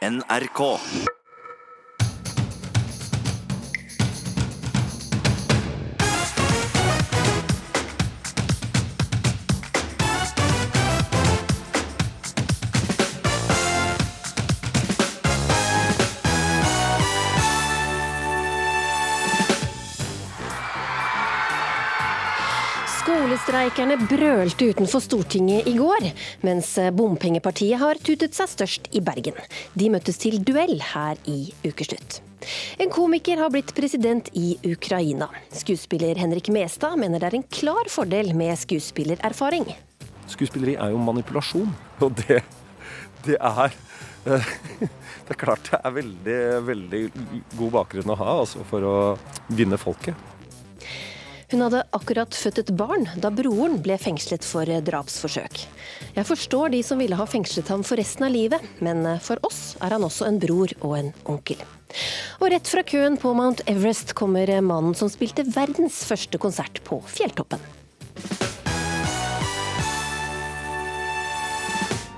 NRK. Skolestreikerne brølte utenfor Stortinget i går, mens bompengepartiet har tutet seg størst i Bergen. De møttes til duell her i ukeslutt. En komiker har blitt president i Ukraina. Skuespiller Henrik Mestad mener det er en klar fordel med skuespillererfaring. Skuespilleri er jo manipulasjon, og det, det er Det er klart det er veldig, veldig god bakgrunn å ha altså, for å vinne folket. Hun hadde akkurat født et barn da broren ble fengslet for drapsforsøk. Jeg forstår de som ville ha fengslet ham for resten av livet, men for oss er han også en bror og en onkel. Og rett fra køen på Mount Everest kommer mannen som spilte verdens første konsert på fjelltoppen.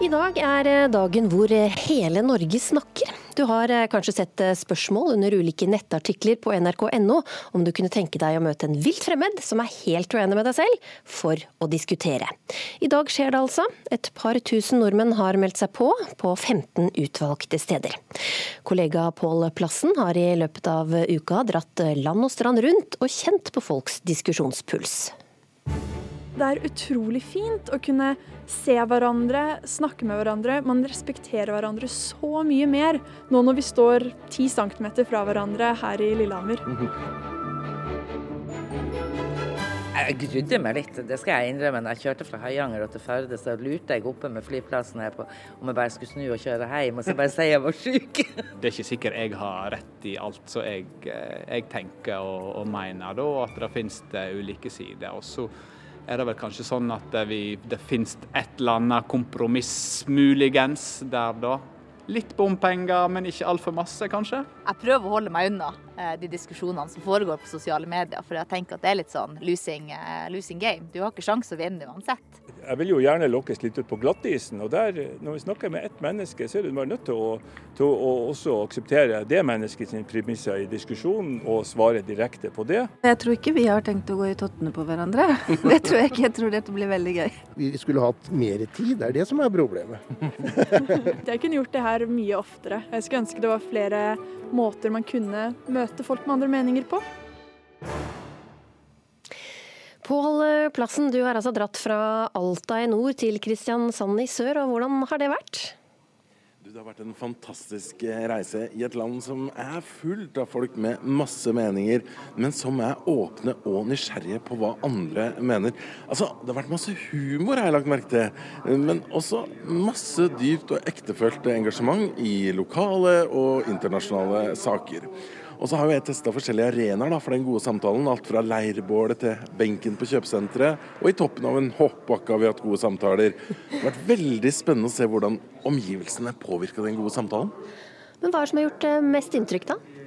I dag er dagen hvor hele Norge snakker. Du har kanskje sett spørsmål under ulike nettartikler på nrk.no om du kunne tenke deg å møte en vilt fremmed som er helt uenig med deg selv, for å diskutere. I dag skjer det altså. Et par tusen nordmenn har meldt seg på, på 15 utvalgte steder. Kollega Pål Plassen har i løpet av uka dratt land og strand rundt og kjent på folks diskusjonspuls. Det er utrolig fint å kunne se hverandre, snakke med hverandre. Man respekterer hverandre så mye mer nå når vi står ti centimeter fra hverandre her i Lillehammer. Jeg grudde meg litt, det skal jeg innrømme. Når jeg kjørte fra Høyanger til Førde, så lurte jeg oppe med flyplassen her på om jeg bare skulle snu og kjøre hjem, og så bare si jeg var syk. Det er ikke sikkert jeg har rett i alt som jeg, jeg, tenker og, og mener, da, at det finnes det ulike sider. Og så er det vel kanskje sånn at vi, det finnes et eller annet kompromiss, muligens, der da. Litt bompenger, men ikke altfor masse, kanskje? Jeg prøver å holde meg unna eh, de diskusjonene som foregår på sosiale medier, for jeg tenker at det er litt sånn losing, eh, losing game. Du har ikke sjanse å vinne uansett. Jeg vil jo gjerne lokkes litt ut på glattisen, og der, når vi snakker med ett menneske, så er du bare nødt til å, til å også akseptere det menneskets premisser i diskusjonen og svare direkte på det. Jeg tror ikke vi har tenkt å gå i tottene på hverandre. Det tror jeg ikke. Jeg tror dette blir veldig gøy. Vi skulle hatt mer tid, det er det som er problemet. jeg kunne gjort det her mye oftere. Jeg skulle ønske det var flere måter man kunne møte folk med andre meninger på. Pål Plassen, du har altså dratt fra Alta i nord til Kristiansand i sør, og hvordan har det vært? Det har vært en fantastisk reise i et land som er fullt av folk med masse meninger, men som er åpne og nysgjerrige på hva andre mener. Altså, Det har vært masse humor, har jeg lagt merke til, men også masse dypt og ektefølt engasjement i lokale og internasjonale saker. Og så har jeg testa forskjellige arenaer for den gode samtalen. Alt fra leirbålet til benken på kjøpesenteret. Og i toppen av en hoppbakke har vi hatt gode samtaler. Det har vært veldig spennende å se hvordan omgivelsene påvirka den gode samtalen. Men hva er det som har gjort eh, mest inntrykk, da?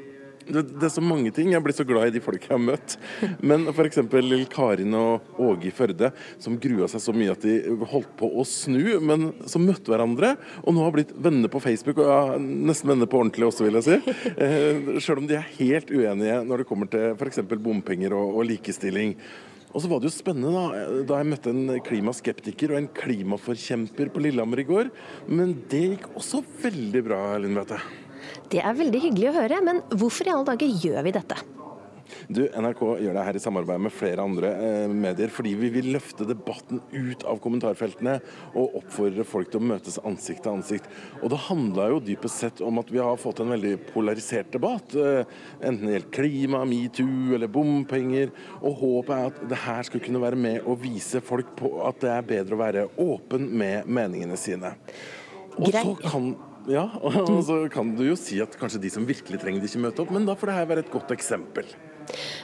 Det, det, er så mange ting. Jeg blir så glad i de folk jeg har møtt. Men f.eks. lille Karin og Åge i Førde, som grua seg så mye at de holdt på å snu, men som møtte hverandre. Og nå har blitt venner på Facebook, og ja, nesten venner på ordentlig også, vil jeg si. Eh, Sjøl om de er helt uenige når det kommer til f.eks. bompenger og, og likestilling. Og så var det jo spennende da, da jeg møtte en klimaskeptiker og en klimaforkjemper på Lillehammer i går. Men det gikk også veldig bra, Linn Beate. Det er veldig hyggelig å høre, men hvorfor i alle dager gjør vi dette? Du, NRK gjør det her i samarbeid med flere andre eh, medier fordi vi vil løfte debatten ut av kommentarfeltene og oppfordre folk til å møtes ansikt til ansikt. Og Det handla jo dypest sett om at vi har fått en veldig polarisert debatt. Eh, enten det gjelder klima, metoo eller bompenger. Og håpet er at det her skal kunne være med å vise folk på at det er bedre å være åpen med meningene sine. Og så kan ja, og så kan du jo si at kanskje de som virkelig trenger det, ikke møter opp, men da får det her være et godt eksempel.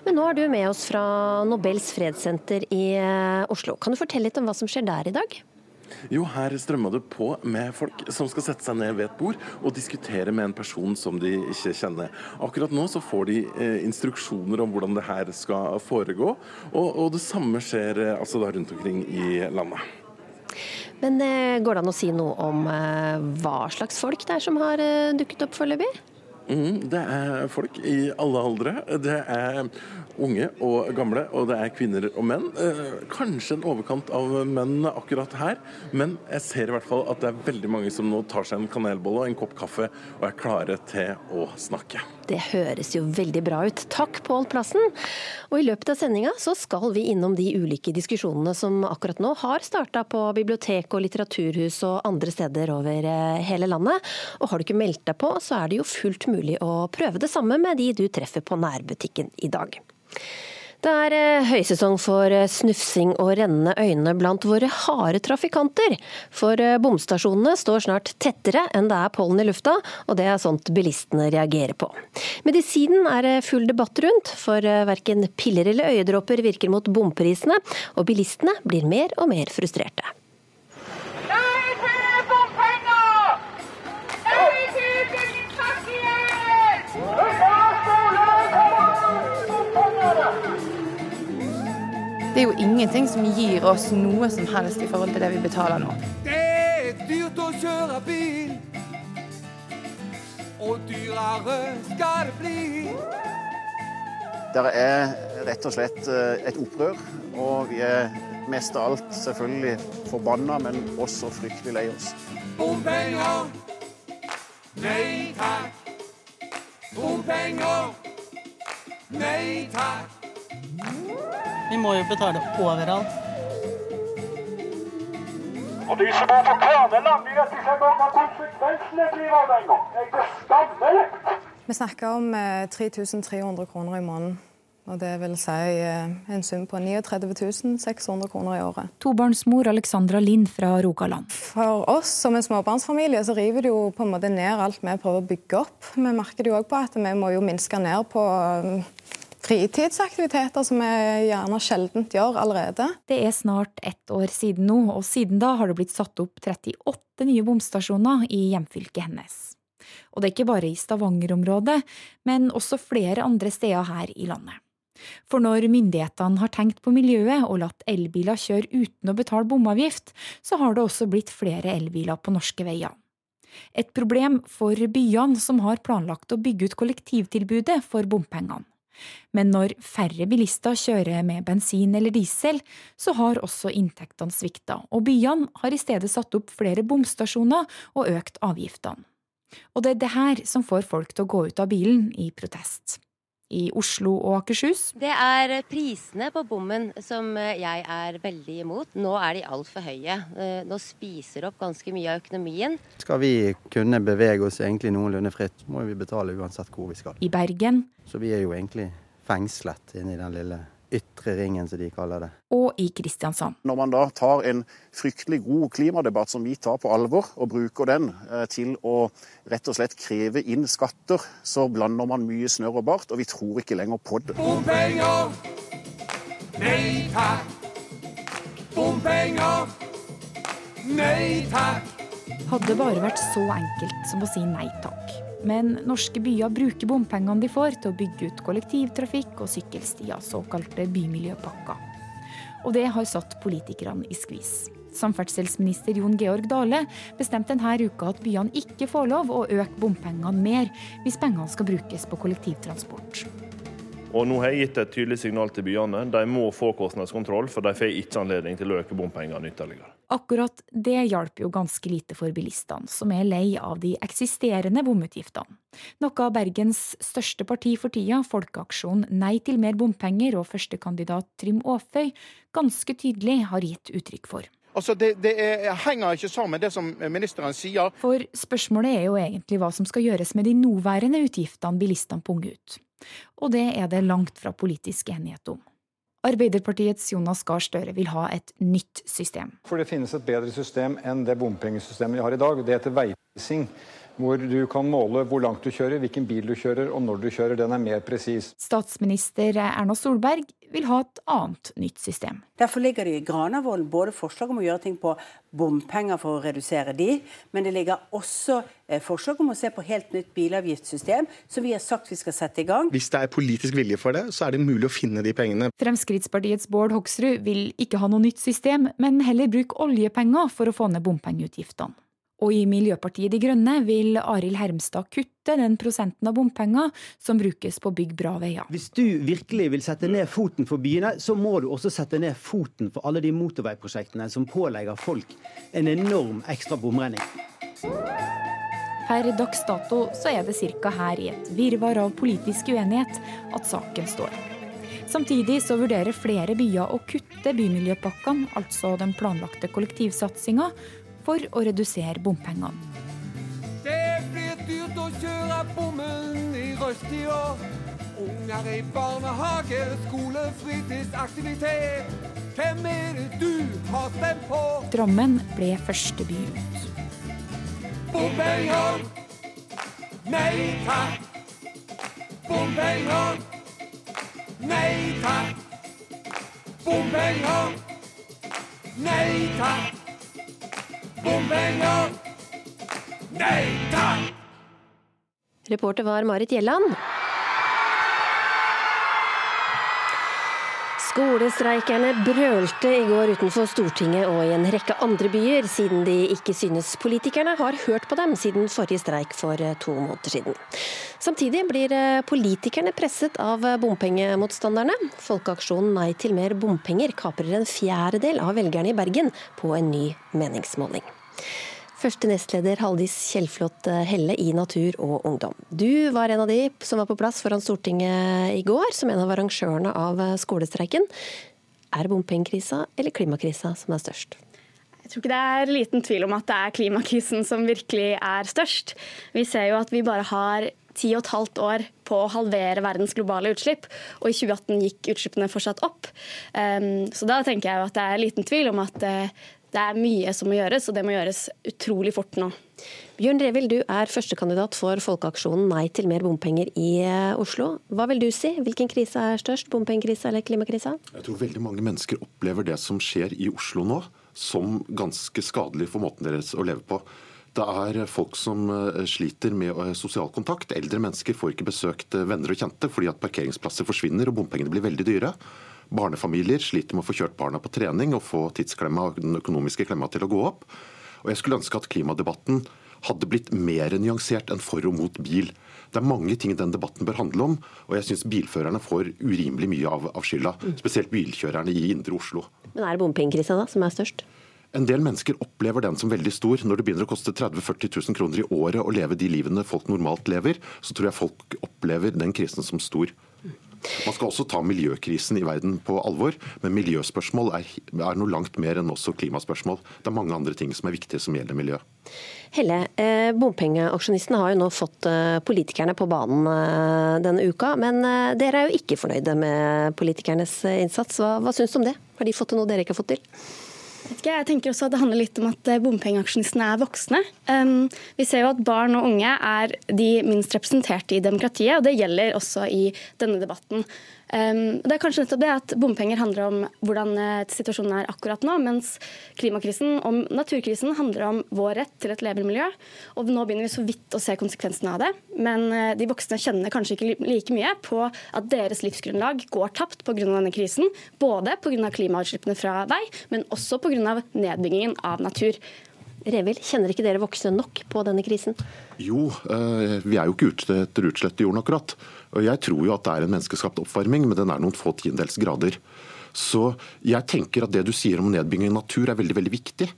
Men nå er du med oss fra Nobels fredssenter i eh, Oslo. Kan du fortelle litt om hva som skjer der i dag? Jo, her strømmer det på med folk som skal sette seg ned ved et bord og diskutere med en person som de ikke kjenner. Akkurat nå så får de eh, instruksjoner om hvordan det her skal foregå, og, og det samme skjer eh, altså da rundt omkring i landet. Men eh, går det an å si noe om eh, hva slags folk det er som har eh, dukket opp foreløpig? Mm, det er folk i alle aldre. Det er unge og gamle, og det er kvinner og menn. Eh, kanskje en overkant av menn akkurat her, men jeg ser i hvert fall at det er veldig mange som nå tar seg en kanelbolle og en kopp kaffe og er klare til å snakke. Det høres jo veldig bra ut. Takk, Pål Plassen. Og i løpet av sendinga så skal vi innom de ulike diskusjonene som akkurat nå har starta på bibliotek og litteraturhus og andre steder over eh, hele landet. Og har du ikke meldt deg på, så er det jo fullt mulig å prøve det samme med de du treffer på nærbutikken i dag. Det er eh, høysesong for eh, snufsing og rennende øyne blant våre harde trafikanter. For eh, bomstasjonene står snart tettere enn det er pollen i lufta, og det er sånt bilistene reagerer på. Medisinen er full debatt rundt, for verken piller eller øyedråper virker mot bomprisene, og bilistene blir mer og mer frustrerte. Det er jo ingenting som gir oss noe som helst i forhold til det vi betaler nå. Det er dyrt å kjøre bil, og dyrere skal det bli. Det er rett og slett eh, et opprør, og vi er mest av alt selvfølgelig forbanna, men også fryktelig lei oss. Bompenger, nei takk. Bompenger, nei takk. Vi må jo betale overalt. Og de som bor på Kverneland, de vet ikke engang hva konsekvensene blir av den gang. Det er skammelig. Vi snakker om 3300 kroner i måneden. Og det vil si eh, en sum på 39 600 kroner i året. Tobarnsmor Alexandra Lind fra Rogaland. For oss som en småbarnsfamilie så river det jo på en måte ned alt vi prøver å bygge opp. Vi merker det jo òg på at vi må jo minske ned på fritidsaktiviteter som vi gjerne sjeldent gjør allerede. Det er snart ett år siden nå, og siden da har det blitt satt opp 38 nye bomstasjoner i hjemfylket hennes. Og det er ikke bare i Stavanger-området, men også flere andre steder her i landet. For når myndighetene har tenkt på miljøet og latt elbiler kjøre uten å betale bomavgift, så har det også blitt flere elbiler på norske veier. Et problem for byene som har planlagt å bygge ut kollektivtilbudet for bompengene. Men når færre bilister kjører med bensin eller diesel, så har også inntektene svikta, og byene har i stedet satt opp flere bomstasjoner og økt avgiftene. Og det er det her som får folk til å gå ut av bilen i protest i Oslo og Akershus. Det er prisene på bommen som jeg er veldig imot. Nå er de altfor høye. Eh, nå spiser opp ganske mye av økonomien. Skal vi kunne bevege oss egentlig noenlunde fritt, må vi betale uansett hvor vi skal. I Bergen. Så vi er jo egentlig fengslet inni den lille ytre ringen, som de kaller det. Og i Kristiansand. Når man da tar en fryktelig god klimadebatt som vi tar på alvor, og bruker den eh, til å rett og slett kreve inn skatter, så blander man mye snørr og bart, og vi tror ikke lenger på det. Bompenger, nei takk. Bompenger, nei takk. Hadde bare vært så enkelt som å si nei takk. Men norske byer bruker bompengene de får til å bygge ut kollektivtrafikk og sykkelstier, såkalte bymiljøpakker. Og det har satt politikerne i skvis. Samferdselsminister Jon Georg Dale bestemte denne uka at byene ikke får lov å øke bompengene mer hvis pengene skal brukes på kollektivtransport. Og nå har jeg gitt et tydelig signal til byene. De må få kostnadskontroll, for de får ikke anledning til å øke bompengene ytterligere. Akkurat det hjalp jo ganske lite for bilistene, som er lei av de eksisterende bomutgiftene. Noe av Bergens største parti for tida, Folkeaksjonen Nei til mer bompenger og førstekandidat Trym Aaføy, ganske tydelig har gitt uttrykk for. Altså, det, det er, henger ikke sammen, det som ministeren sier. For spørsmålet er jo egentlig hva som skal gjøres med de nåværende utgiftene bilistene punger ut. Og det er det langt fra politisk enighet om. Arbeiderpartiets Jonas Gahr Støre vil ha et nytt system. For det finnes et bedre system enn det bompengesystemet vi har i dag. Det heter veiprising. Hvor du kan måle hvor langt du kjører, hvilken bil du kjører og når du kjører. Den er mer presis. Statsminister Erna Solberg vil ha et annet nytt system. Derfor ligger det i Granavolden både forslag om å gjøre ting på bompenger for å redusere de, men det ligger også eh, forslag om å se på helt nytt bilavgiftssystem, som vi har sagt vi skal sette i gang. Hvis det er politisk vilje for det, så er det mulig å finne de pengene. Fremskrittspartiets Bård Hoksrud vil ikke ha noe nytt system, men heller bruke oljepenger for å få ned bompengeutgiftene. Og i Miljøpartiet De Grønne vil Arild Hermstad kutte den prosenten av bompenger som brukes på å bygge bra veier. Hvis du virkelig vil sette ned foten for byene, så må du også sette ned foten for alle de motorveiprosjektene som pålegger folk en enorm ekstra bomregning. Per dags dato så er det ca. her i et virvar av politisk uenighet at saken står. Samtidig så vurderer flere byer å kutte bymiljøpakkene, altså den planlagte kollektivsatsinga, for å redusere bompengene. Det blir dyrt å kjøre bommen i rushtida. Unger i barnehage, skole, fritidsaktivitet. Hvem er det du har stemt på? Drammen ble første by ut. Bompenger! Nei takk! Bompenger! Nei takk! Bompenger! Nei takk! Bompenger! Nei takk! Reporter var Marit Gjelland. Skolestreikerne brølte i går utenfor Stortinget og i en rekke andre byer, siden de ikke synes politikerne har hørt på dem siden forrige streik for eh, to måneder siden. Samtidig blir eh, politikerne presset av bompengemotstanderne. Folkeaksjonen Nei til mer bompenger kaprer en fjerdedel av velgerne i Bergen på en ny meningsmåling. Første nestleder Haldis Kjellflot Helle i Natur og Ungdom. Du var en av de som var på plass foran Stortinget i går, som en av arrangørene av skolestreiken. Er det bompengekrisa eller klimakrisa som er størst? Jeg tror ikke det er liten tvil om at det er klimakrisen som virkelig er størst. Vi ser jo at vi bare har ti og et halvt år på å halvere verdens globale utslipp, og i 2018 gikk utslippene fortsatt opp. Um, så da tenker jeg at det er liten tvil om at uh, det er mye som må gjøres, og det må gjøres utrolig fort nå. Bjørn Revild, du er førstekandidat for folkeaksjonen Nei til mer bompenger i eh, Oslo. Hva vil du si? Hvilken krise er størst, bompengekrisa eller klimakrisa? Jeg tror veldig mange mennesker opplever det som skjer i Oslo nå, som ganske skadelig for måten deres å leve på. Det er folk som eh, sliter med eh, sosial kontakt. Eldre mennesker får ikke besøkt venner og kjente fordi at parkeringsplasser forsvinner og bompengene blir veldig dyre. Barnefamilier sliter med å få kjørt barna på trening og få tidsklemma og den økonomiske klemma til å gå opp. Og jeg skulle ønske at klimadebatten hadde blitt mer nyansert enn for og mot bil. Det er mange ting den debatten bør handle om, og jeg syns bilførerne får urimelig mye av, av skylda. Spesielt bilkjørerne i indre Oslo. Men er det bompengekrisa da som er størst? En del mennesker opplever den som veldig stor. Når det begynner å koste 30 000-40 000 kroner i året å leve de livene folk normalt lever, så tror jeg folk opplever den krisen som stor. Man skal også ta miljøkrisen i verden på alvor, men miljøspørsmål er, er, noe langt mer enn også klimaspørsmål. Det er mange andre ting som er viktige som gjelder miljø. Helle, bompengeaksjonisten bompengeaksjonistene har jo nå fått eh, politikerne på banen eh, denne uka, men eh, dere er jo ikke fornøyde med politikernes eh, innsats. Hva, hva syns du om det? Har de fått til noe dere ikke har fått til? Jeg tenker også at Det handler litt om at eh, bompengeaksjonistene er voksne. Vi ser jo at barn og unge er de minst representerte i demokratiet, og det gjelder også i denne debatten. Det er kanskje nettopp det at Bompenger handler om hvordan uh, situasjonen er akkurat nå, mens klimakrisen og naturkrisen handler om vår rett til et levemiljø. miljø. Og nå begynner vi så vidt å se konsekvensene av det. Men uh, de voksne kjenner kanskje ikke like mye på at deres livsgrunnlag går tapt pga. denne krisen. Både pga. klimautslippene fra vei, men også pga. Nedbyggingen av natur. Revild, kjenner ikke dere voksne nok på denne krisen? Jo, uh, vi er jo ikke ute etter utslett i jorden akkurat. Og Jeg tror jo at det er en menneskeskapt oppvarming, men den er noen få tiendels grader. Så jeg tenker at det du sier om nedbygging av natur er veldig, veldig viktig.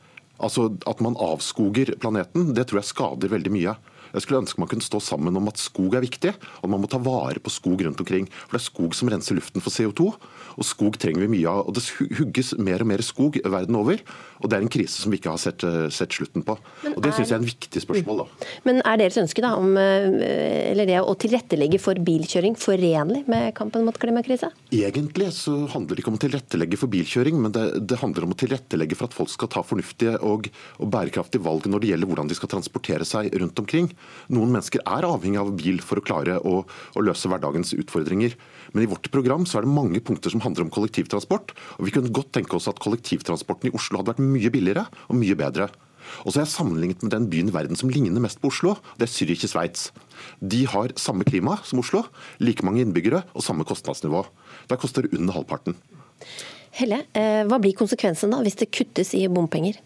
Altså At man avskoger planeten, det tror jeg skader veldig mye. Jeg skulle ønske man kunne stå sammen om at skog er viktig, og man må ta vare på skog rundt omkring. For det er skog som renser luften for CO2, og skog trenger vi mye av. Og det hugges mer og mer skog verden over, og det er en krise som vi ikke har sett, eh, sett slutten på. og Det syns jeg er en viktig spørsmål. da. Men er deres ønske da om eh, eller det å tilrettelegge for bilkjøring forenlig med kampen mot klimakrisa? Egentlig så handler det ikke om å tilrettelegge for bilkjøring, men det, det handler om å tilrettelegge for at folk skal ta fornuftige og, og bærekraftige valg når det gjelder hvordan de skal transportere seg rundt omkring. Noen mennesker er avhengig av bil for å klare å, å løse hverdagens utfordringer. Men i vårt program så er det mange punkter som handler om kollektivtransport. Og vi kunne godt tenke oss at kollektivtransporten i Oslo hadde vært mye billigere og mye bedre. Og så har jeg sammenlignet med den byen i verden som ligner mest på Oslo. Det er Zürich i Sveits. De har samme klima som Oslo, like mange innbyggere og samme kostnadsnivå. Der koster det under halvparten. Helle, eh, hva blir konsekvensen da hvis det kuttes i bompenger?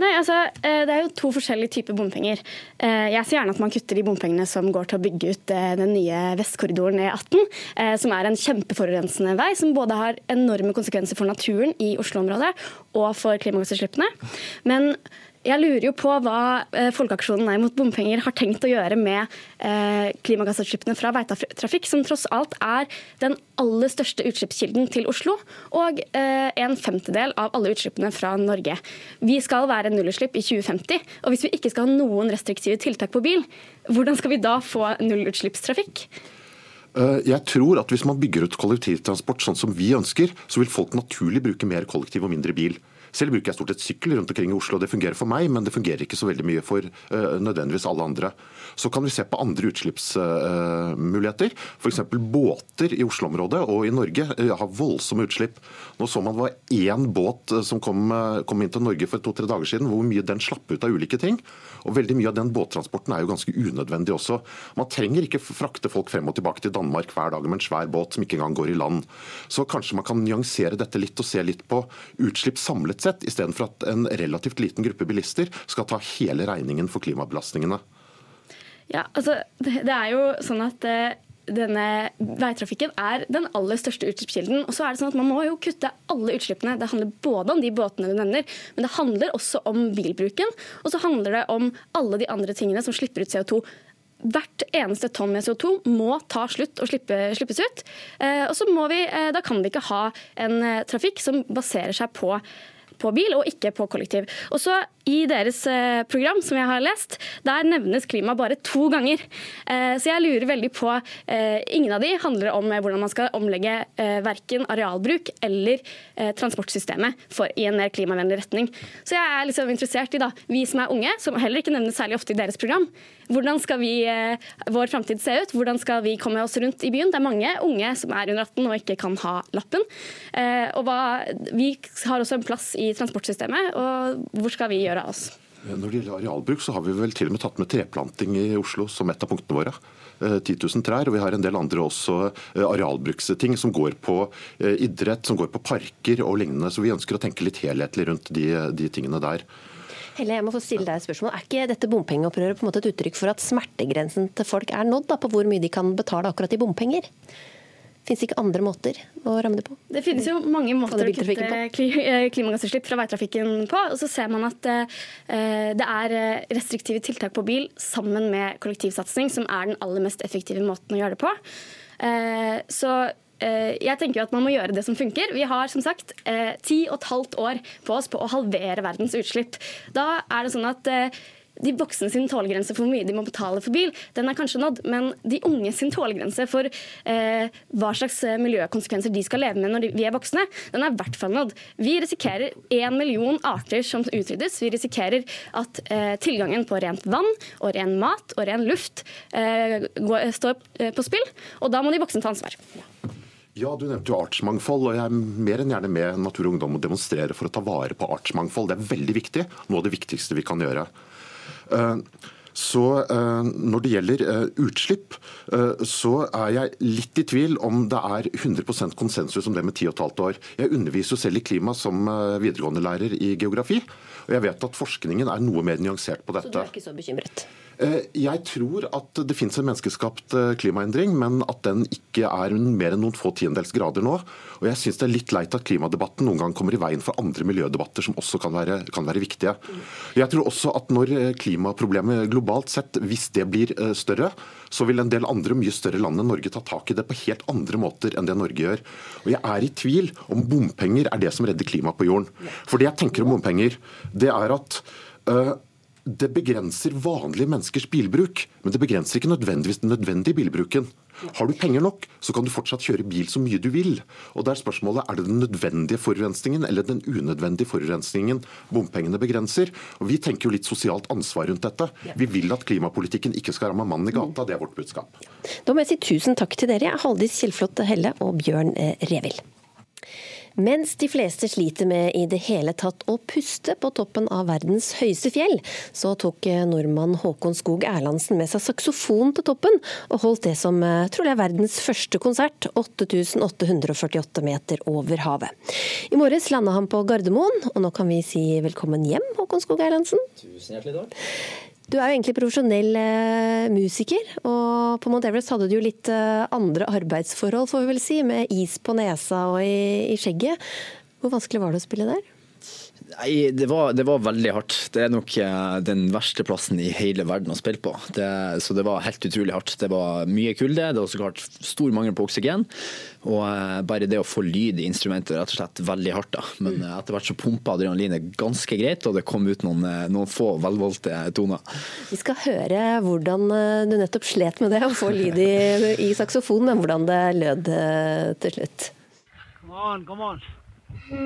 Nei, altså, eh, Det er jo to forskjellige typer bompenger. Eh, jeg sier gjerne at man kutter de bompengene som går til å bygge ut eh, den nye Vestkorridoren E18, som er en kjempeforurensende vei, som både har enorme konsekvenser for naturen i Oslo-området og for klimagassutslippene. Men jeg lurer jo på hva eh, Folkeaksjonen Nei mot bompenger har tenkt å gjøre med eh, klimagassutslippene fra veitrafikk, som tross alt er den aller største utslippskilden til Oslo, og eh, en femtedel av alle utslippene fra Norge. Vi skal være nullutslipp i 2050, og hvis vi ikke skal ha noen restriktive tiltak på bil, hvordan skal vi da få nullutslippstrafikk? Jeg tror at Hvis man bygger ut kollektivtransport sånn som vi ønsker, så vil folk naturlig bruke mer kollektiv og mindre bil. Selv bruker jeg stort sett sykkel rundt omkring i Oslo. Det fungerer for meg, men det fungerer ikke så veldig mye for uh, nødvendigvis alle andre. Så kan vi se på andre utslippsmuligheter. Uh, F.eks. båter i Oslo-området og i Norge uh, har voldsomme utslipp. Nå så man var én båt som kom, kom inn til Norge for to-tre dager siden, hvor mye den slapp ut av ulike ting. Og veldig Mye av den båttransporten er jo ganske unødvendig også. Man trenger ikke frakte folk frem og tilbake til Danmark hver dag med en svær båt som ikke engang går i land. Så kanskje man kan nyansere dette litt og se litt på utslipp samlet sett, istedenfor at en relativt liten gruppe bilister skal ta hele regningen for klimabelastningene. Ja, altså, det er jo sånn at eh, denne veitrafikken er den aller største utslippskilden. Og så er det sånn at Man må jo kutte alle utslippene. Det handler både om de båtene du nevner, men det handler også om bilbruken. Og så handler det om alle de andre tingene som slipper ut CO2. Hvert eneste tonn med CO2 må ta slutt og slippe, slippes ut. Eh, og så må vi, eh, Da kan vi ikke ha en trafikk som baserer seg på på bil og ikke på kollektiv. Og så I deres eh, program som jeg har lest, der nevnes klima bare to ganger. Eh, så jeg lurer veldig på eh, Ingen av de handler om hvordan man skal omlegge verken arealbruk eller transportsystemet for, i en mer klimavennlig retning. Så jeg er liksom interessert i, da, vi som er unge, som heller ikke nevnes særlig ofte i deres program, hvordan skal vi, vår framtid se ut? Hvordan skal vi komme oss rundt i byen? Det er mange unge som er under 18 og ikke kan ha lappen. Og hva, vi har også en plass i transportsystemet, og hvor skal vi gjøre av oss? Når det gjelder arealbruk, så har vi vel til og med tatt med treplanting i Oslo som et av punktene våre. 10 eh, 000 trær, og vi har en del andre også eh, arealbruksting som går på eh, idrett, som går på parker og lignende. Så vi ønsker å tenke litt helhetlig rundt de, de tingene der. Helle, jeg må få stille deg et spørsmål. Er ikke dette bompengeopprøret på en måte et uttrykk for at smertegrensen til folk er nådd da, på hvor mye de kan betale akkurat i bompenger? Fins ikke andre måter å ramme det på? Det finnes jo mange måter å kutte eh, klimagassutslipp fra veitrafikken på. Og så ser man at eh, det er eh, restriktive tiltak på bil sammen med kollektivsatsing som er den aller mest effektive måten å gjøre det på. Så jeg tenker jo at man må gjøre det som funker. Vi har som sagt ti og et halvt år på oss på å halvere verdens utslipp. Da er det sånn at de voksne sin tålegrense for hvor mye de må betale for bil, den er kanskje nådd, men de unge sin tålegrense for eh, hva slags eh, miljøkonsekvenser de skal leve med når de, vi er voksne, den er i hvert fall nådd. Vi risikerer én million arter som utryddes. Vi risikerer at eh, tilgangen på rent vann og ren mat og ren luft eh, går, står eh, på spill, og da må de voksne ta ansvar. Ja, Du nevnte jo artsmangfold, og jeg er mer enn gjerne med Natur og Ungdom og demonstrerer for å ta vare på artsmangfold. Det er veldig viktig. Noe av det viktigste vi kan gjøre. Eh, så eh, Når det gjelder eh, utslipp, så er jeg litt i tvil om det er 100% konsensus om det med 10,5 år. Jeg underviser jo selv i klima som videregående lærer i geografi. Og jeg vet at forskningen er noe mer nyansert på dette. Så du er ikke så bekymret? Eh, jeg tror at det finnes en menneskeskapt eh, klimaendring, men at den ikke er mer enn noen få tiendels grader nå. Og jeg syns det er litt leit at klimadebatten noen gang kommer i veien for andre miljødebatter som også kan være, kan være viktige. Jeg tror også at når eh, klimaproblemet globalt sett, hvis det blir større, så vil en del andre mye større land enn Norge ta tak i det på helt andre måter enn det Norge gjør. Og jeg er i tvil om bompenger er det som redder klimaet på jorden. For det jeg tenker om bompenger, det er at uh, det begrenser vanlige menneskers bilbruk, men det begrenser ikke nødvendigvis den nødvendige bilbruken. Har du penger nok, så kan du fortsatt kjøre bil så mye du vil. Og der er spørsmålet er det den nødvendige forurensningen eller den unødvendige forurensningen bompengene begrenser. Og Vi tenker jo litt sosialt ansvar rundt dette. Vi vil at klimapolitikken ikke skal ramme mannen i gata. Det er vårt budskap. Da må jeg si tusen takk til dere, Haldis Kjellflot Helle og Bjørn eh, Revild. Mens de fleste sliter med i det hele tatt å puste på toppen av verdens høyeste fjell, så tok eh, nordmann Håkon Skog Erlandsen med seg saksofon til toppen, og holdt det som eh, trolig er verdens første konsert, 8848 meter over havet. I morges landa han på Gardermoen, og nå kan vi si velkommen hjem, Håkon Skog Erlandsen. Tusen hjertelig takk. Du er jo egentlig profesjonell eh, musiker, og på Mount Everest hadde du jo litt eh, andre arbeidsforhold, får vi vel si, med is på nesa og i, i skjegget. Hvor vanskelig var det å spille der? Nei, det var, det var, veldig hardt. Det er nok eh, den verste plassen i hele verden å spille på. Det, så det var helt utrolig hardt. Det var mye kulde, det var så klart stor mangel på oksygen. Og eh, bare det å få lyd i instrumentet er rett og slett veldig hardt. da. Men mm. etter hvert så pumpa adrenalinet ganske greit, og det kom ut noen, eh, noen få velvalgte toner. Vi skal høre hvordan du nettopp slet med det, å få lyd i, i saksofon, men hvordan det lød til slutt. Come on, come on. Come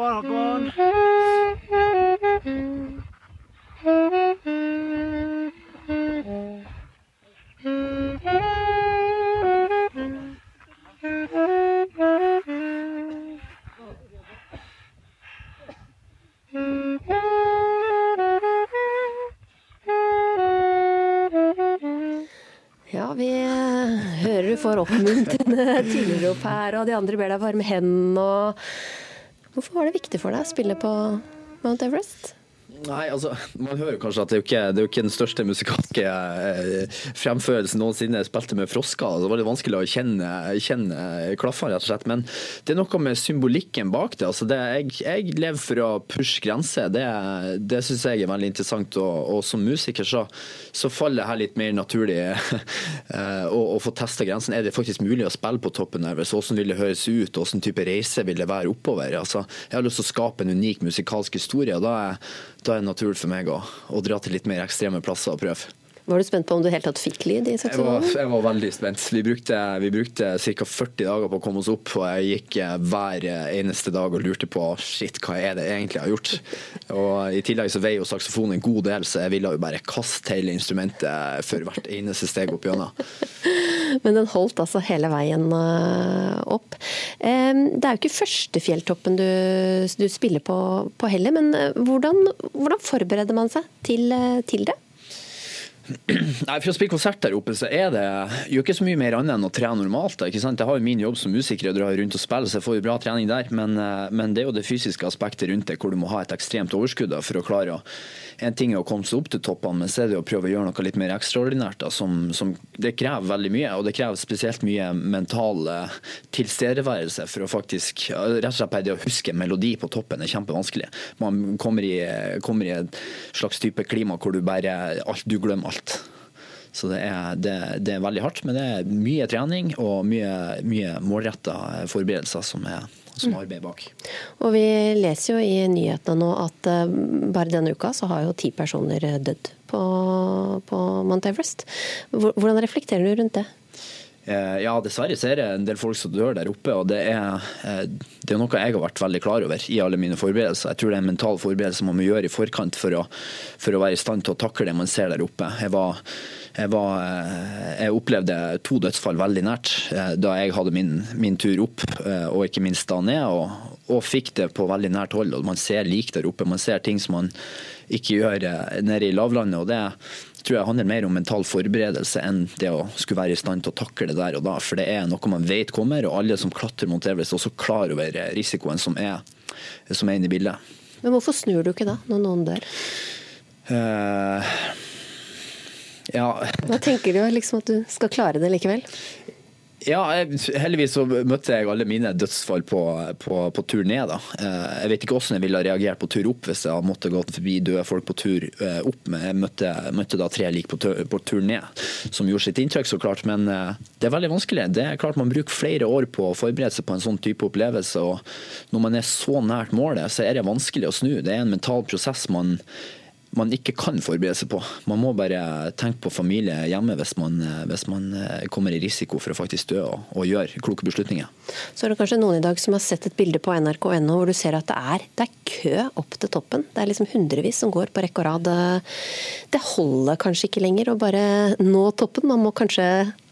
on, come on. får oppmuntrende tilrop her, og de andre ber deg varme hendene. Hvorfor var det viktig for deg å spille på Mount Everest? Nei, altså, Man hører kanskje at det er jo ikke, det er jo ikke den største musikalske eh, fremførelsen noensinne. Spilte med frosker, så det var litt vanskelig å kjenne, kjenne klaffene, rett og slett. Men det er noe med symbolikken bak det. altså det, jeg, jeg, lever for å pushe grenser. Det, det syns jeg er veldig interessant. Og, og som musiker så, så, faller det her litt mer naturlig eh, å, få testa grensen. Er det faktisk mulig å spille på toppen der? Hvordan vil det høres ut? Hvordan type reise vil det være oppover? Altså, jeg har lyst til å skape en unik musikalsk historie. og da er da er det naturlig for meg å, å dra til litt mer ekstreme plasser og prøve. Var du spent på om du helt tatt fikk lyd i jeg Jeg, jeg, var veldig spent. Vi brukte, vi brukte ca. 40 dager på å komme oss opp, og jeg gikk eh, hver eneste dag og lurte på shit, hva er det egentlig jeg har gjort? Og I tillegg så veier jo saksofonen en god del, så jeg ville jo bare kaste hele instrumentet for hvert eneste steg opp gjennom. Men den holdt altså hele veien eh, opp. Det er jo ikke første fjelltoppen du, du spiller på, på heller, men eh, hvordan, hvordan forbereder man seg til, til det? Nei, For å spille konsert der oppe, så er det jo ikke så mye mer annet enn å trene normalt. ikke sant? Jeg har jo min jobb som musiker å dra rundt og spille, så jeg får jo bra trening der. Men, eh, men, det er jo det fysiske aspektet rundt det, hvor du må ha et ekstremt overskudd for å klare å En ting er å komme seg opp til toppene, men så er det å prøve å gjøre noe litt mer ekstraordinært. Da, som, som, det krever veldig mye, og det krever spesielt mye mental eh, tilstedeværelse for å faktisk Rett og slett bare det å huske melodi på toppen er kjempevanskelig. Man kommer i, kommer i et slags type klima hvor du bare alt, du glemmer alt alt. Så det er, det, det er, veldig hardt, men det er mye trening og mye, mye målretta forberedelser som er som mm. arbeider bak. Og Vi leser jo i nyhetene nå at uh, bare denne uka så har jo ti personer dødd på, på Mount Everest. Hvordan reflekterer du rundt det? Eh, ja, dessverre ser jeg en del folk som dør der oppe. og Det er, eh, det er noe jeg har vært veldig klar over i alle mine forberedelser. Jeg tror det er en mental forberedelse man må gjøre i forkant for å, for å være i stand til å takle det man ser der oppe. Jeg, var, jeg, var, eh, jeg opplevde to dødsfall veldig nært da jeg hadde min, min tur opp, og ikke minst da ned. Og, og fikk det på veldig nært hold. og Man ser lik der oppe. Man ser ting som man ikke gjør nede i lavlandet. og det tror jeg handler mer om mental forberedelse enn det å skulle være i stand til å takle det der og da. For det er noe man vet kommer, og alle som klatrer mot Everest er også klar over risikoen som er, som er inne i bildet. Men hvorfor snur du ikke da, når noen dør? Uh, ja. Hva tenker du liksom at du skal klare det likevel? Ja, heldigvis så møtte jeg alle mine dødsfall på, på, på tur ned. da. Eh, Jeg vet ikke hvordan jeg ville reagert på tur opp hvis jeg måtte gått forbi døde folk på tur eh, opp. Men jeg møtte, møtte da tre lik på på tur ned, som gjorde sitt inntrykk, så klart. Men eh, det er veldig vanskelig. Det er klart Man bruker flere år på å forberede seg på en sånn type opplevelse. og Når man er så nært målet, så er det vanskelig å snu. Det er en mental prosess man man ikke kan forberede seg på. Man må bare tenke på familie hjemme hvis man, hvis man eh, kommer i risiko for å faktisk dø og, og gjøre kloke beslutninger. Så er det kanskje noen i dag som har sett et bilde på nrk.no hvor du ser at det er, det er kø opp til toppen. Det er liksom hundrevis som går på rekke og rad. Det holder kanskje ikke lenger å bare nå toppen. Man må kanskje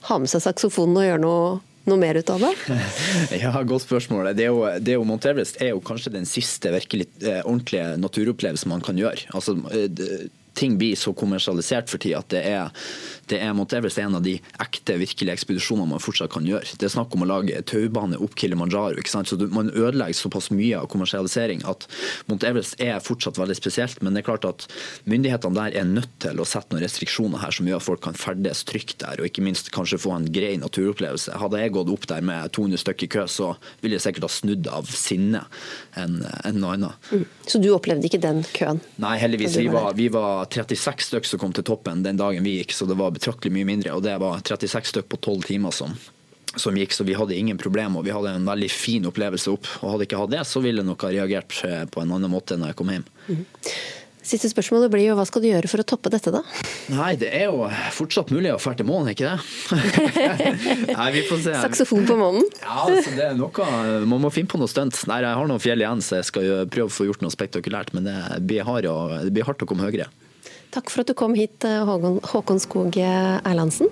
ha med seg saksofonen og gjøre noe noe mer ut av det? Ja, Godt spørsmål. Det er jo, det er jo Mount Everest er jo kanskje den siste virkelig eh, ordentlige naturopplevelsen man kan gjøre. Altså, eh, ting blir så kommersialisert for tida at det er, det er Mount Everest er en av de ekte, virkelige ekspedisjonene man fortsatt kan gjøre. Det er snakk om å lage taubane opp Kilimanjaro. ikke sant? Så Man ødelegger såpass mye av kommersialisering at Mount Everest er fortsatt veldig spesielt. Men det er klart at myndighetene der er nødt til å sette noen restriksjoner her som gjør at folk kan ferdes trygt der, og ikke minst kanskje få en grei naturopplevelse. Hadde jeg gått opp der med 200 stykker i kø, så ville jeg sikkert ha snudd av sinne enn en noe annet. Mm. Så du opplevde ikke den køen? Nei, heldigvis. Vi var, vi var 36 stykker som kom til toppen den dagen vi gikk, så det var betraktelig mye mindre. Og det var 36 stykker på 12 timer som, som gikk, så vi hadde ingen problemer. Og vi hadde en veldig fin opplevelse opp. Og hadde ikke hatt det, så ville nok ha reagert eh, på en annen måte når jeg kom hjem. Mm. Siste spørsmålet blir jo hva skal du gjøre for å toppe dette, da? Nei, det er jo fortsatt mulig å dra til månen, ikke det? Nei, vi får se. Saksofon på månen? Ja, altså, det er noe Man må finne på noe stunt. Nei, jeg har noen fjell igjen, så jeg skal jo prøve å få gjort noe spektakulært. Men det blir, hard, det blir hardt å komme høyere. Takk for at du kom hit, Håkon, Håkon Skog Erlandsen.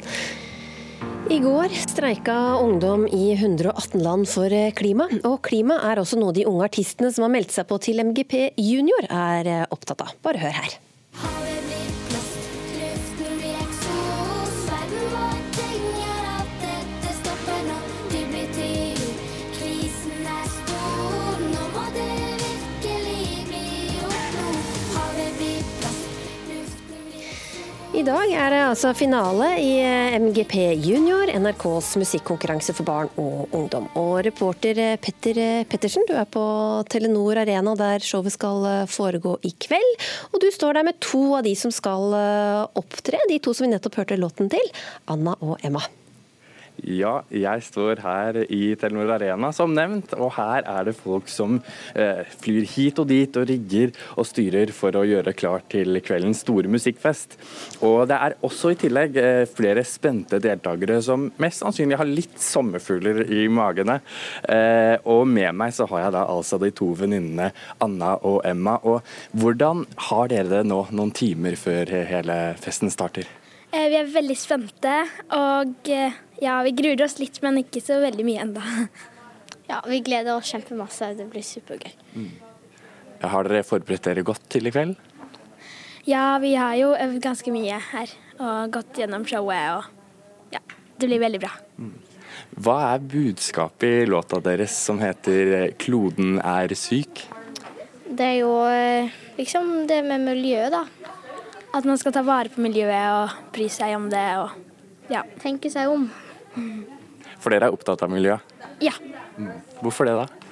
I går streika ungdom i 118 land for klima, og klima er også noe de unge artistene som har meldt seg på til MGP Junior er opptatt av. Bare hør her. I dag er det altså finale i MGP Junior, NRKs musikkonkurranse for barn og ungdom. Og reporter Petter Pettersen, du er på Telenor Arena der showet skal foregå i kveld. Og du står der med to av de som skal opptre, de to som vi nettopp hørte låten til, Anna og Emma. Ja, jeg står her i Telenor Arena som nevnt, og her er det folk som eh, flyr hit og dit og rigger og styrer for å gjøre klart til kveldens store musikkfest. Og det er også i tillegg eh, flere spente deltakere som mest sannsynlig har litt sommerfugler i magene. Eh, og med meg så har jeg da altså de to venninnene Anna og Emma. Og hvordan har dere det nå noen timer før hele festen starter? Vi er veldig spente, og ja, vi gruer oss litt, men ikke så veldig mye enda. Ja, vi gleder oss kjempemasse. Det blir supergøy. Mm. Har dere forberedt dere godt til i kveld? Ja, vi har jo øvd ganske mye her og gått gjennom showet, og ja, det blir veldig bra. Mm. Hva er budskapet i låta deres som heter 'Kloden er syk'? Det er jo liksom det med miljøet, da. At man skal ta vare på miljøet og bry seg om det og ja. tenke seg om. For dere er opptatt av miljø? Ja. Hvorfor det, da?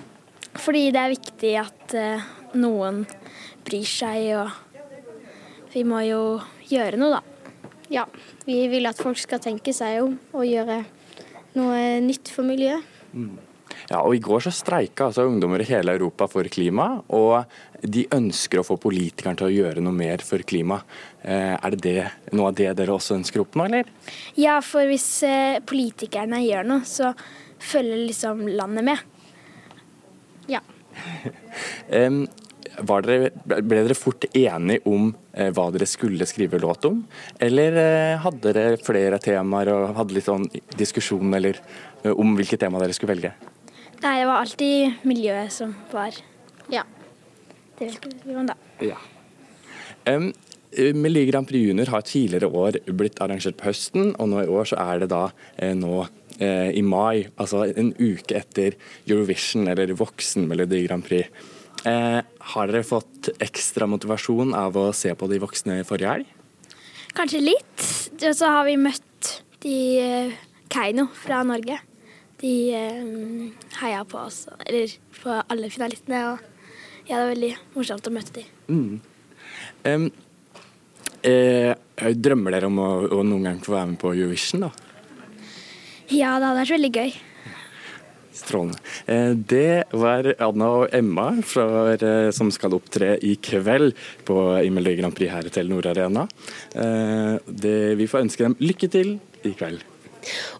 Fordi det er viktig at uh, noen bryr seg, og vi må jo gjøre noe, da. Ja, vi vil at folk skal tenke seg om og gjøre noe nytt for miljøet. Mm. Ja, og I går så streika altså ungdommer i hele Europa for klima, og de ønsker å få politikerne til å gjøre noe mer for klima. Eh, er det, det noe av det dere også ønsker å oppnå, eller? Ja, for hvis eh, politikerne gjør noe, så følger liksom landet med. Ja. dere, ble dere fort enige om eh, hva dere skulle skrive låt om, eller hadde dere flere temaer og hadde litt sånn diskusjon eller, om hvilket tema dere skulle velge? Nei, det var alltid miljøet som var Ja. Det ville vi om, da. Ja. Um, Melodi Grand Prix Junior har tidligere år blitt arrangert på høsten, og nå i år så er det da eh, nå eh, i mai, altså en uke etter Eurovision eller Voksen Melodi Grand Prix. Eh, har dere fått ekstra motivasjon av å se på de voksne forrige helg? Kanskje litt. Og så har vi møtt de Keiino fra Norge. De eh, heia på oss, eller på alle finalistene. Og ja, det var veldig morsomt å møte dem. Mm. Um, eh, drømmer dere om å, å, noen gang få være med på Eurovision, da? Ja, det hadde vært veldig gøy. Strålende. Eh, det var Anna og Emma fra, som skal opptre i kveld på Melodi Grand Prix her i Telenor Arena. Eh, det, vi får ønske dem lykke til i kveld.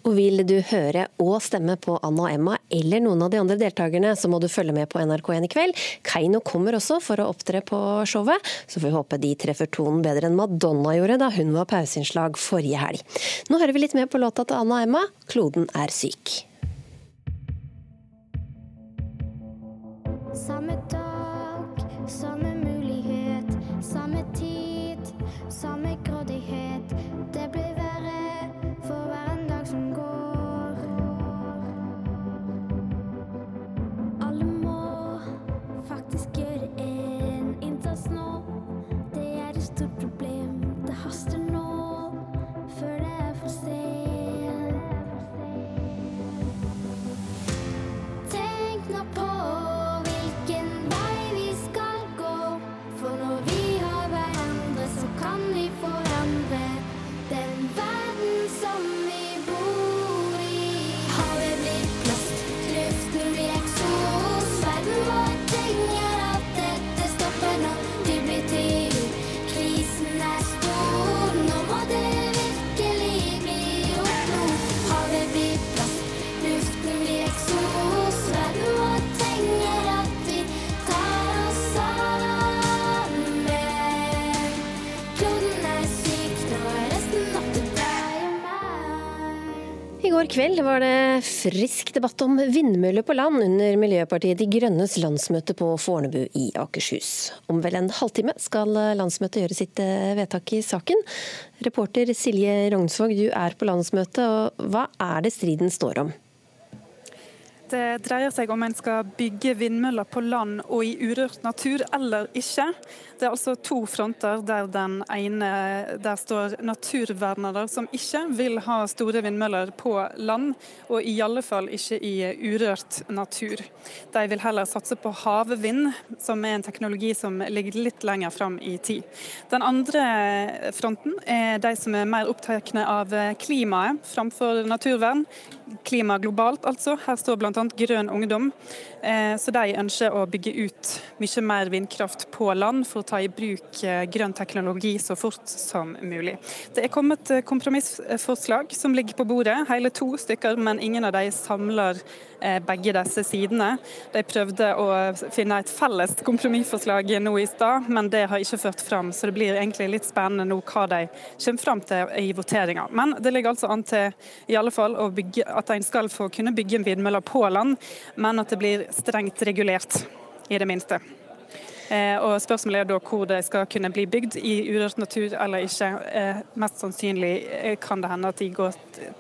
Og vil du høre og stemme på Anna og Emma eller noen av de andre deltakerne, så må du følge med på NRK1 i kveld. Keiino kommer også for å opptre på showet, så får vi håpe de treffer tonen bedre enn Madonna gjorde da hun var pauseinnslag forrige helg. Nå hører vi litt mer på låta til Anna og Emma, 'Kloden er syk'. Samme dag, samme mulighet, samme tid, samme grådighet. Går kveld var det frisk debatt om vindmøller på land under Miljøpartiet De Grønnes landsmøte på Fornebu i Akershus. Om vel en halvtime skal landsmøtet gjøre sitt eh, vedtak i saken. Reporter Silje Rognsvåg, du er på landsmøtet, og hva er det striden står om? Det dreier seg om en skal bygge vindmøller på land og i urørt natur eller ikke. Det er altså to fronter der den ene der står naturvernere som ikke vil ha store vindmøller på land, og i alle fall ikke i urørt natur. De vil heller satse på havvind, som er en teknologi som ligger litt lenger fram i tid. Den andre fronten er de som er mer opptatt av klimaet framfor naturvern. Klima globalt, altså. Her står bl.a. Grønn Ungdom. Eh, Så de ønsker å bygge ut mye mer vindkraft på land for å ta i bruk eh, grønn teknologi så fort som mulig. Det er kommet eh, kompromissforslag som ligger på bordet, hele to stykker, men ingen av de samler begge disse sidene. De prøvde å finne et felles kompromissforslag nå i stad, men det har ikke ført fram. Så det blir egentlig litt spennende nå hva de kommer fram til i voteringa. Men det ligger altså an til i alle fall bygge, at en skal få kunne bygge vindmøller på land, men at det blir strengt regulert, i det minste. Eh, og Spørsmålet er da hvor det skal kunne bli bygd, i urørt natur eller ikke. Eh, mest sannsynlig eh, kan det hende at de går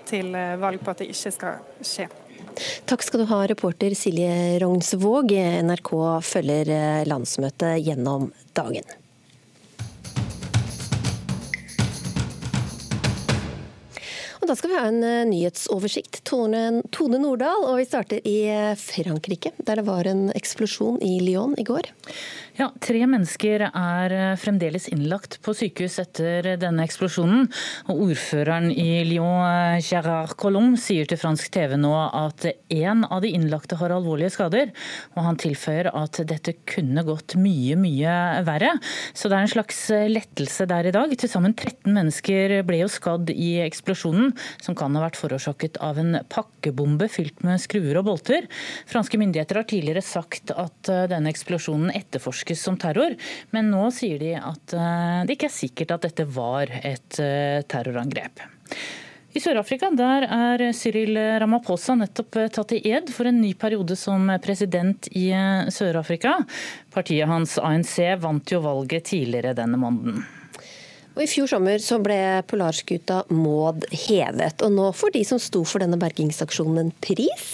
til valg på at det ikke skal skje. Takk skal du ha, reporter Silje Rognsvåg. NRK følger landsmøtet gjennom dagen. Og Da skal vi ha en eh, nyhetsoversikt. Tone, Tone Nordahl, og vi starter i eh, Frankrike, der det var en eksplosjon i Lyon i går. Ja, Tre mennesker er eh, fremdeles innlagt på sykehus etter denne eksplosjonen. Og Ordføreren i Lyon, eh, Gérard Collomb, sier til fransk TV nå at én av de innlagte har alvorlige skader. Og han tilføyer at dette kunne gått mye, mye verre. Så det er en slags eh, lettelse der i dag. Til sammen 13 mennesker ble jo skadd i eksplosjonen, som kan ha vært forårsaket av en pakkebombe fylt med skruer og bolter. Franske myndigheter har tidligere sagt at denne eksplosjonen etterforskes som terror, men nå sier de at eh, det ikke er sikkert at dette var et eh, terrorangrep. I Sør-Afrika der er Cyril Ramaphosa nettopp eh, tatt i ed for en ny periode som president i Sør-Afrika. Partiet hans ANC vant jo valget tidligere denne måneden. Og I fjor sommer så ble polarskuta Maud hevet, og nå får de som sto for denne bergingsaksjonen en pris?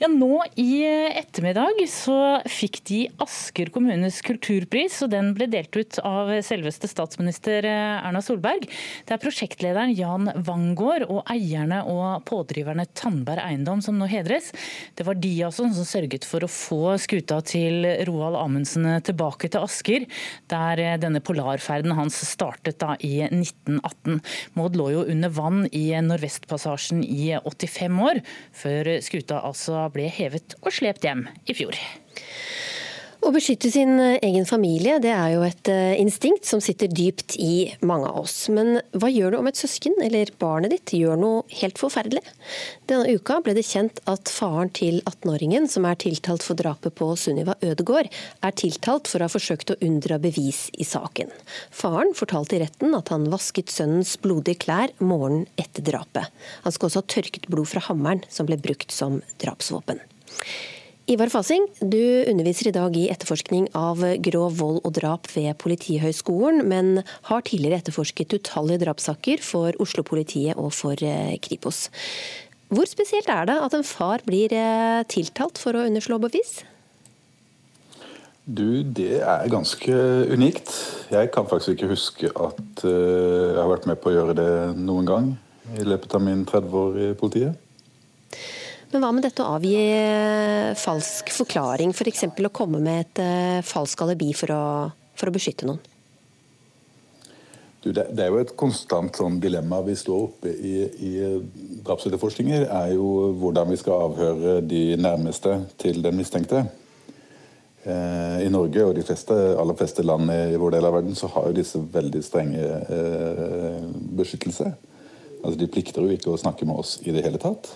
Ja, Nå i ettermiddag så fikk de Asker kommunes kulturpris, og den ble delt ut av selveste statsminister Erna Solberg. Det er prosjektlederen Jan Wangård og eierne og pådriverne Tandberg Eiendom som nå hedres. Det var de altså som sørget for å få skuta til Roald Amundsen tilbake til Asker, der denne polarferden hans startet da i i 1918. Maud lå jo under vann i Nordvestpassasjen i 85 år, før skuta altså ble hevet og slept hjem i fjor. Å beskytte sin eh, egen familie det er jo et eh, instinkt som sitter dypt i mange av oss. Men hva gjør du om et søsken eller barnet ditt gjør noe helt forferdelig? Denne uka ble det kjent at faren til 18-åringen som er tiltalt for drapet på Sunniva Ødegård, er tiltalt for å ha forsøkt å unndra bevis i saken. Faren fortalte i retten at han vasket sønnens blodige klær morgenen etter drapet. Han skal også ha tørket blod fra hammeren som ble brukt som drapsvåpen. Ivar Fasing, du underviser i dag i etterforskning av grov vold og drap ved Politihøgskolen, men har tidligere etterforsket utallige drapssaker for Oslo-politiet og for eh, Kripos. Hvor spesielt er det at en far blir eh, tiltalt for å underslå bevis? Du, Det er ganske unikt. Jeg kan faktisk ikke huske at eh, jeg har vært med på å gjøre det noen gang i løpet av min 30 år i politiet. Men hva med dette å avgi eh, falsk forklaring, f.eks. For å komme med et uh, falsk alibi for å, for å beskytte noen? Du, det, er jo et konstant sånn dilemma vi står oppe i i drapsetterforskninger. er jo hvordan vi skal avhøre de nærmeste til den mistenkte. Eh, I Norge og de fleste, aller fleste land i, vår del av verden så har jo disse veldig strenge eh, beskyttelse. Altså De plikter jo ikke å snakke med oss i det hele tatt.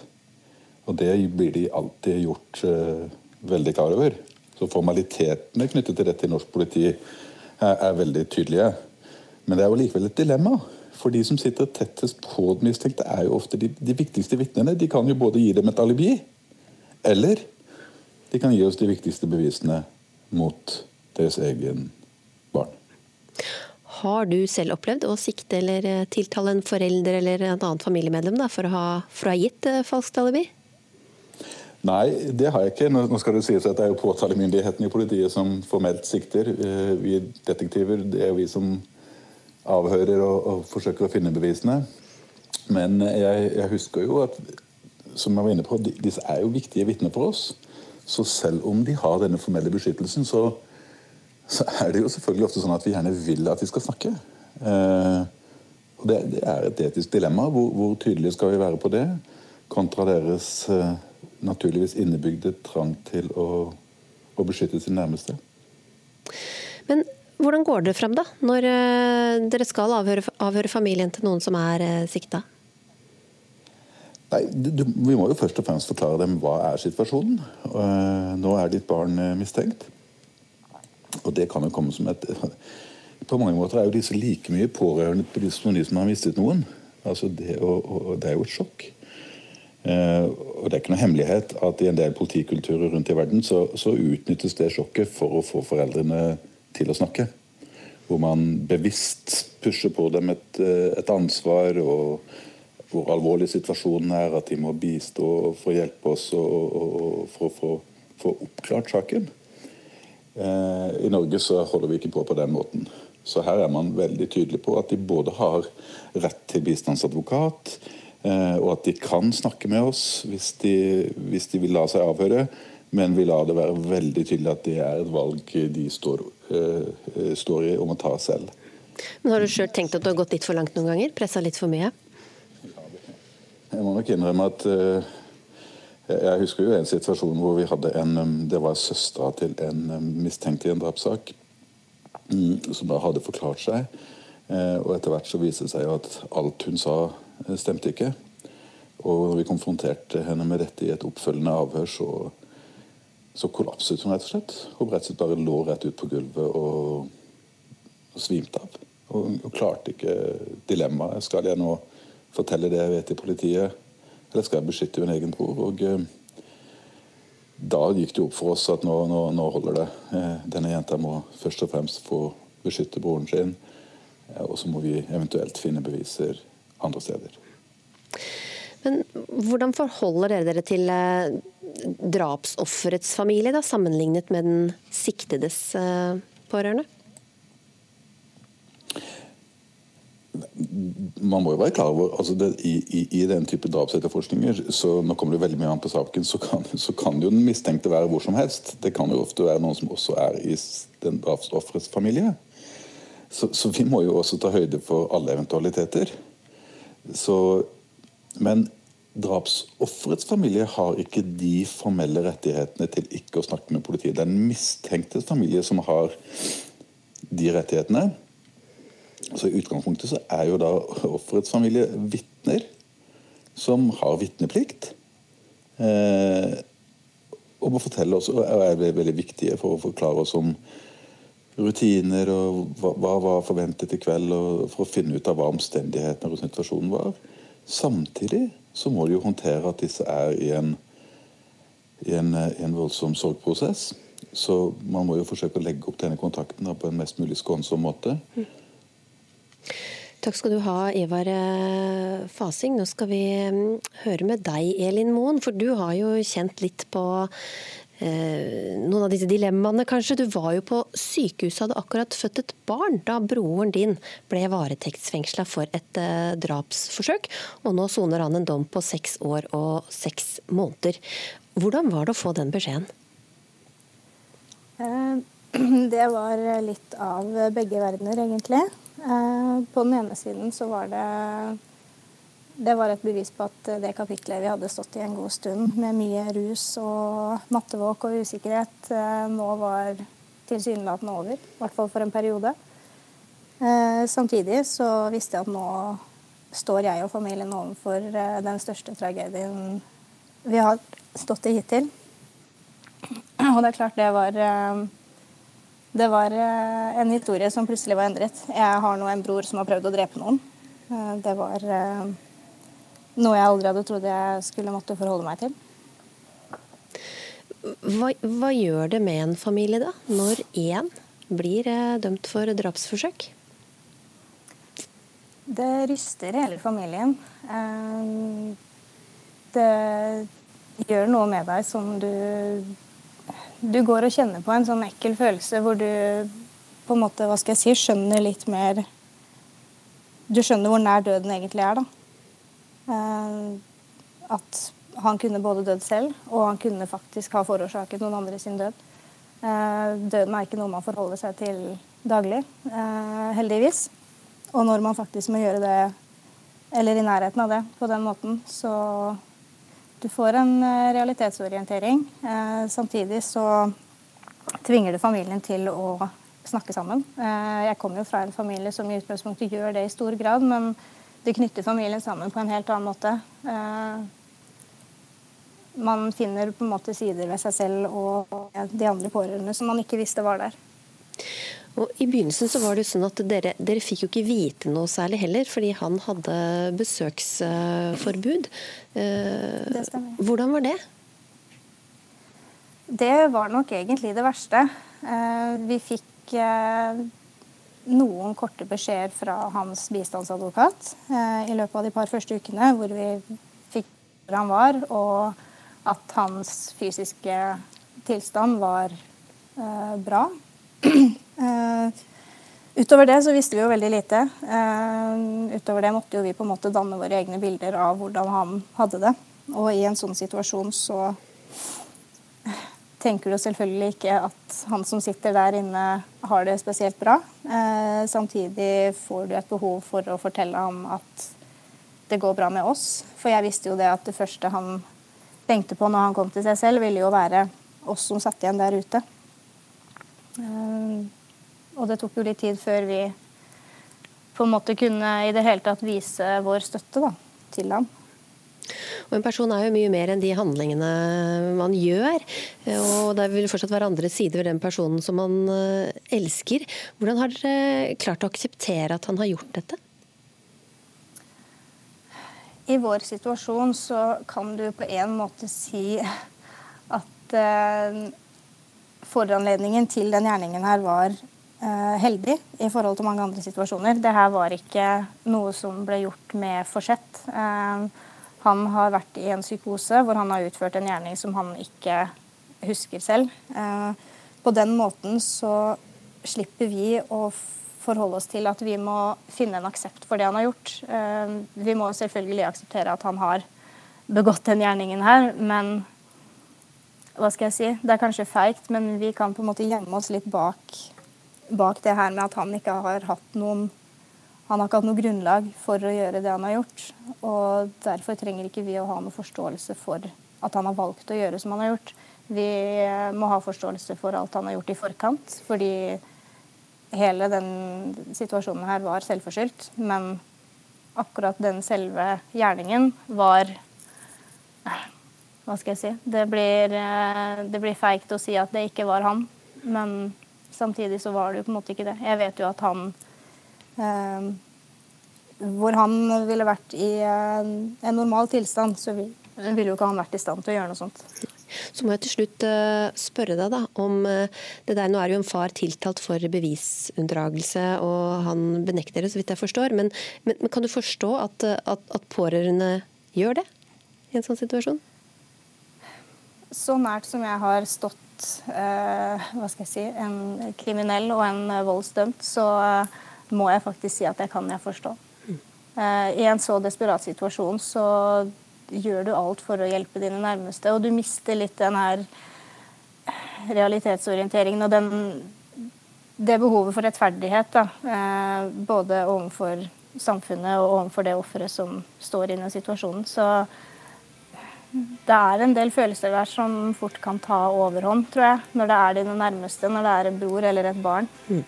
Og det blir de alltid gjort uh, veldig klar over. Så formalitetene knyttet til dette i norsk politi er, er veldig tydelige. Men det er jo likevel et dilemma. For de som sitter tettest på den mistenkte, er jo ofte de, de viktigste vitnene. De kan jo både gi dem et alibi, eller de kan gi oss de viktigste bevisene mot deres egen barn. Har du selv opplevd å sikte eller eh, tiltale en forelder eller et annet familiemedlem da, for, å ha, for å ha gitt falskt alibi? Nei, det har jeg ikke. Nå skal det sies at Det er jo påtalemyndigheten i politiet som formelt sikter. Eh, vi detektiver det er vi som avhører og, og forsøker å finne bevisene. Men jeg, jeg, husker jo at som jeg var inne på, disse er jo viktige vitner for oss. Så selv om de har denne formelle beskyttelsen, så, så er det jo selvfølgelig ofte sånn at vi gjerne vil at de skal snakke. Eh, og det, det, er et etisk dilemma. Hvor, hvor tydelige skal vi være på det? Kontra deres eh, naturligvis innebygde trang til å, å beskytte sin nærmeste. Men hvordan går det frem da, når uh, dere skal avhøre, avhøre, familien til noen som er uh, sikta? Nei, du, Vi må jo først og fremst forklare dem hva er situasjonen. Uh, nå er ditt barn mistenkt. Og det kan jo komme som et På mange måter er jo disse like mye pårørende som de som har mistet noen. Altså det, og, og, det er jo et sjokk. Eh, og Det er ikke noe hemmelighet at i en del politikulturer rundt i verden så, så utnyttes det sjokket for å få foreldrene til å snakke. Hvor man bevisst pusher på dem et, eh, et ansvar, og hvor alvorlig situasjonen er, at de må bistå og få hjelpe oss og, og, og for å få oppklart saken. Eh, I Norge så holder vi ikke på på den måten. Så her er man veldig tydelig på at de både har rett til bistandsadvokat, og at de kan snakke med oss hvis de, hvis de vil la seg avhøre. Men vi lar det være veldig tydelig at det er et valg de står, uh, står i om å ta selv. Men Har du sjøl tenkt at du har gått litt for langt noen ganger? Pressa litt for mye? Jeg må nok innrømme at uh, jeg husker jo en situasjon hvor vi hadde en Det var søstera til en mistenkt i en drapssak um, som da hadde forklart seg. Og etter hvert så viste det seg at alt hun sa Eh, stemte ikke. Og når vi konfronterte henne med dette i et oppfølgende avhør, så, så kollapset hun rett og slett. Hun rett og slett bare lå rett ut på gulvet og, og svimte av. Og, og klarte ikke dilemmaet. Skal jeg nå fortelle det jeg vet i politiet, eller skal jeg beskytte min egen bror? Og eh, da gikk det opp for oss at nå, nå, nå holder det. Eh, denne jenta må først og fremst få beskytte broren sin. Og så må vi eventuelt finne beviser andre steder. Men hvordan forholder dere dere til eh, drapsofferets familie, da, sammenlignet med den siktedes eh, pårørende? Man må jo være klar over altså det, i, i, i, den type drapsetterforskninger så Nå kommer det veldig mye an på saken, så kan, så kan jo den mistenkte være hvor som helst. Det kan jo ofte være noen som også er i den drapsofferets familie. Så, så, vi må jo også ta høyde for alle eventualiteter. Så, men drapsofferets familie har ikke de formelle rettighetene til ikke å snakke med politiet. Det er den mistenktes familie som har de rettighetene. Så I utgangspunktet så er jo da offerets familie vitner som har vitneplikt. Eh, og må fortelle oss, og er veldig viktige for å forklare oss om rutiner og hva, hva var forventet i kveld, for å finne ut av hva omstendighetene og situasjonen var. Samtidig så må de jo håndtere at disse er i en, i en, en voldsom sorgprosess. Så man må jo forsøke å legge opp denne kontakten på en mest mulig skånsom måte. Mm. Takk skal du ha, Ivar eh, Fasing. Nå skal vi mm, høre med deg, Elin Moen. For du har jo kjent litt på eh, noen av disse dilemmaene, kanskje. Du var jo på sykehuset, hadde akkurat født et barn da broren din ble varetektsfengsla for et eh, drapsforsøk. Og nå soner han en dom på seks år og seks måneder. Hvordan var det å få den beskjeden? Eh, det var litt av begge verdener, egentlig. Eh, på den ene siden så var det det var et bevis på at det kapitlet vi hadde stått i en god stund, med mye rus og nattevåk og usikkerhet, eh, nå var tilsynelatende over. I hvert fall for en periode. Eh, samtidig så visste jeg at nå står jeg og familien overfor den største tragedien vi har stått i hittil. Og det er klart det var det var eh, en historie som plutselig var endret. Jeg har nå en bror som har prøvd å drepe noen. Eh, det var eh, noe jeg aldri hadde trodd jeg skulle måtte forholde meg til. Hva, hva gjør det med en familie da, når én blir dømt for drapsforsøk? Det ryster hele familien. Det gjør noe med deg som du du går og kjenner på en sånn ekkel følelse hvor du på en måte, hva skal jeg si, skjønner litt mer Du skjønner hvor nær døden egentlig er, da. Eh, at han kunne både dødd selv, og han kunne faktisk ha forårsaket noen andre sin død. Eh, døden er ikke noe man forholder seg til daglig, eh, heldigvis. Og når man faktisk må gjøre det, eller i nærheten av det, på den måten, så du får en realitetsorientering. Samtidig så tvinger det familien til å snakke sammen. Jeg kommer jo fra en familie som i utgangspunktet gjør det i stor grad, men det knytter familien sammen på en helt annen måte. Man finner på en måte sider ved seg selv og de andre pårørende som man ikke visste var der. Og I begynnelsen så var det sånn at dere, dere fikk jo ikke vite noe særlig heller, fordi han hadde besøksforbud. Eh, det stemmer. Hvordan var det? Det var nok egentlig det verste. Eh, vi fikk eh, noen korte beskjeder fra hans bistandsadvokat i løpet av de par første ukene, hvor vi fikk hvor han var, og at hans fysiske tilstand var bra. Uh, utover det så visste vi jo veldig lite. Uh, utover det måtte jo vi på en måte danne våre egne bilder av hvordan han hadde det. Og i en sånn situasjon så tenker du selvfølgelig ikke at han som sitter der inne, har det spesielt bra. Eh, samtidig får du et behov for å fortelle ham at det går bra med oss. For jeg visste jo det at det første han tenkte på når han kom til seg selv, ville jo være oss som satt igjen der ute. Og det tok jo litt tid før vi på en måte kunne i det hele tatt vise vår støtte da, til ham. Og En person er jo mye mer enn de handlingene man gjør. og Det vil fortsatt være andre sider ved den personen som man eh, elsker. Hvordan har dere klart å akseptere at han har gjort dette? I vår situasjon så kan du på en måte si at eh, foranledningen til den gjerningen her var eh, heldig i forhold til mange andre situasjoner. Det her var ikke noe som ble gjort med forsett. Han har vært i en psykose hvor han har utført en gjerning som han ikke husker selv. Eh, på den måten så slipper vi å forholde oss til at vi må finne en aksept for det han har gjort. Eh, vi må selvfølgelig akseptere at han har begått den gjerningen her, men hva skal jeg si? Det er kanskje feigt, men vi kan på en måte gjemme oss litt bak, bak det her med at han ikke har hatt noen han har ikke hatt noe grunnlag for å gjøre det han har gjort. Og derfor trenger ikke vi å ha noe forståelse for at han har valgt å gjøre som han har gjort. Vi må ha forståelse for alt han har gjort i forkant, fordi hele den situasjonen her var selvforskyldt. Men akkurat den selve gjerningen var Hva skal jeg si? Det blir, eh, det blir feigt å si at det ikke var han, men samtidig så var det jo på en måte ikke det. Jeg vet jo at han eh, Hvor han ville vært i en, en normal tilstand, så ville jo ikke han vært i stand til å gjøre noe sånt. Så må jeg til slutt uh, spørre deg da, om uh, det der, Nå er jo en far tiltalt for bevisunndragelse, og han benekter det, så vidt jeg forstår. Men, men, men kan du forstå at, at, at, pårørende gjør det i en sånn situasjon? Så nært som jeg har stått eh, hva skal jeg si, en kriminell og en voldsdømt, så må jeg faktisk si at det kan jeg forstå. I en så desperat situasjon så gjør du alt for å hjelpe dine nærmeste. Og du mister litt den her realitetsorienteringen og den, det behovet for rettferdighet. Da. Eh, både overfor samfunnet og overfor det offeret som står i den situasjonen. Så det er en del følelser der som fort kan ta overhånd, tror jeg. Når det er dine nærmeste, når det er en bror eller et barn. Mm.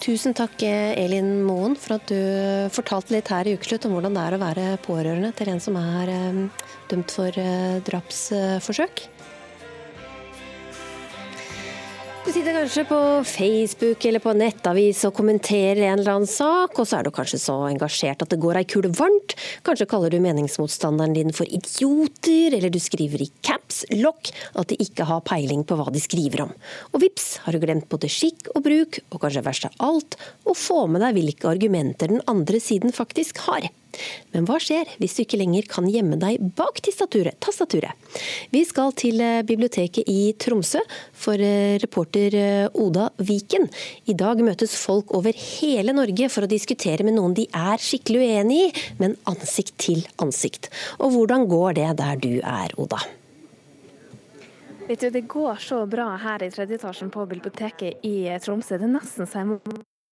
Tusen takk Elin Moen for at du fortalte litt her i Ukeslutt om hvordan det er å være pårørende til en som er eh, dømt for eh, drapsforsøk. Du sitter kanskje på Facebook eller på nettavis og kommenterer en eller annen sak, og så er du kanskje så engasjert at det går ei kule varmt. Kanskje kaller du meningsmotstanderen din for idioter, eller du skriver i caps lock at de ikke har peiling på hva de skriver om. Og vips har du glemt både skikk og bruk, og kanskje verst av alt, å få med deg hvilke argumenter den andre siden faktisk har. Men hva skjer hvis du ikke lenger kan gjemme deg bak tastaturet? Vi skal til eh, biblioteket i Tromsø for eh, reporter eh, Oda Viken. I dag møtes folk over hele Norge for å diskutere med noen de er skikkelig uenig i, men ansikt til ansikt. Og hvordan går det der du er, Oda? Vet du, Det går så bra her i tredje etasjen på biblioteket i Tromsø. Det er nesten så jeg må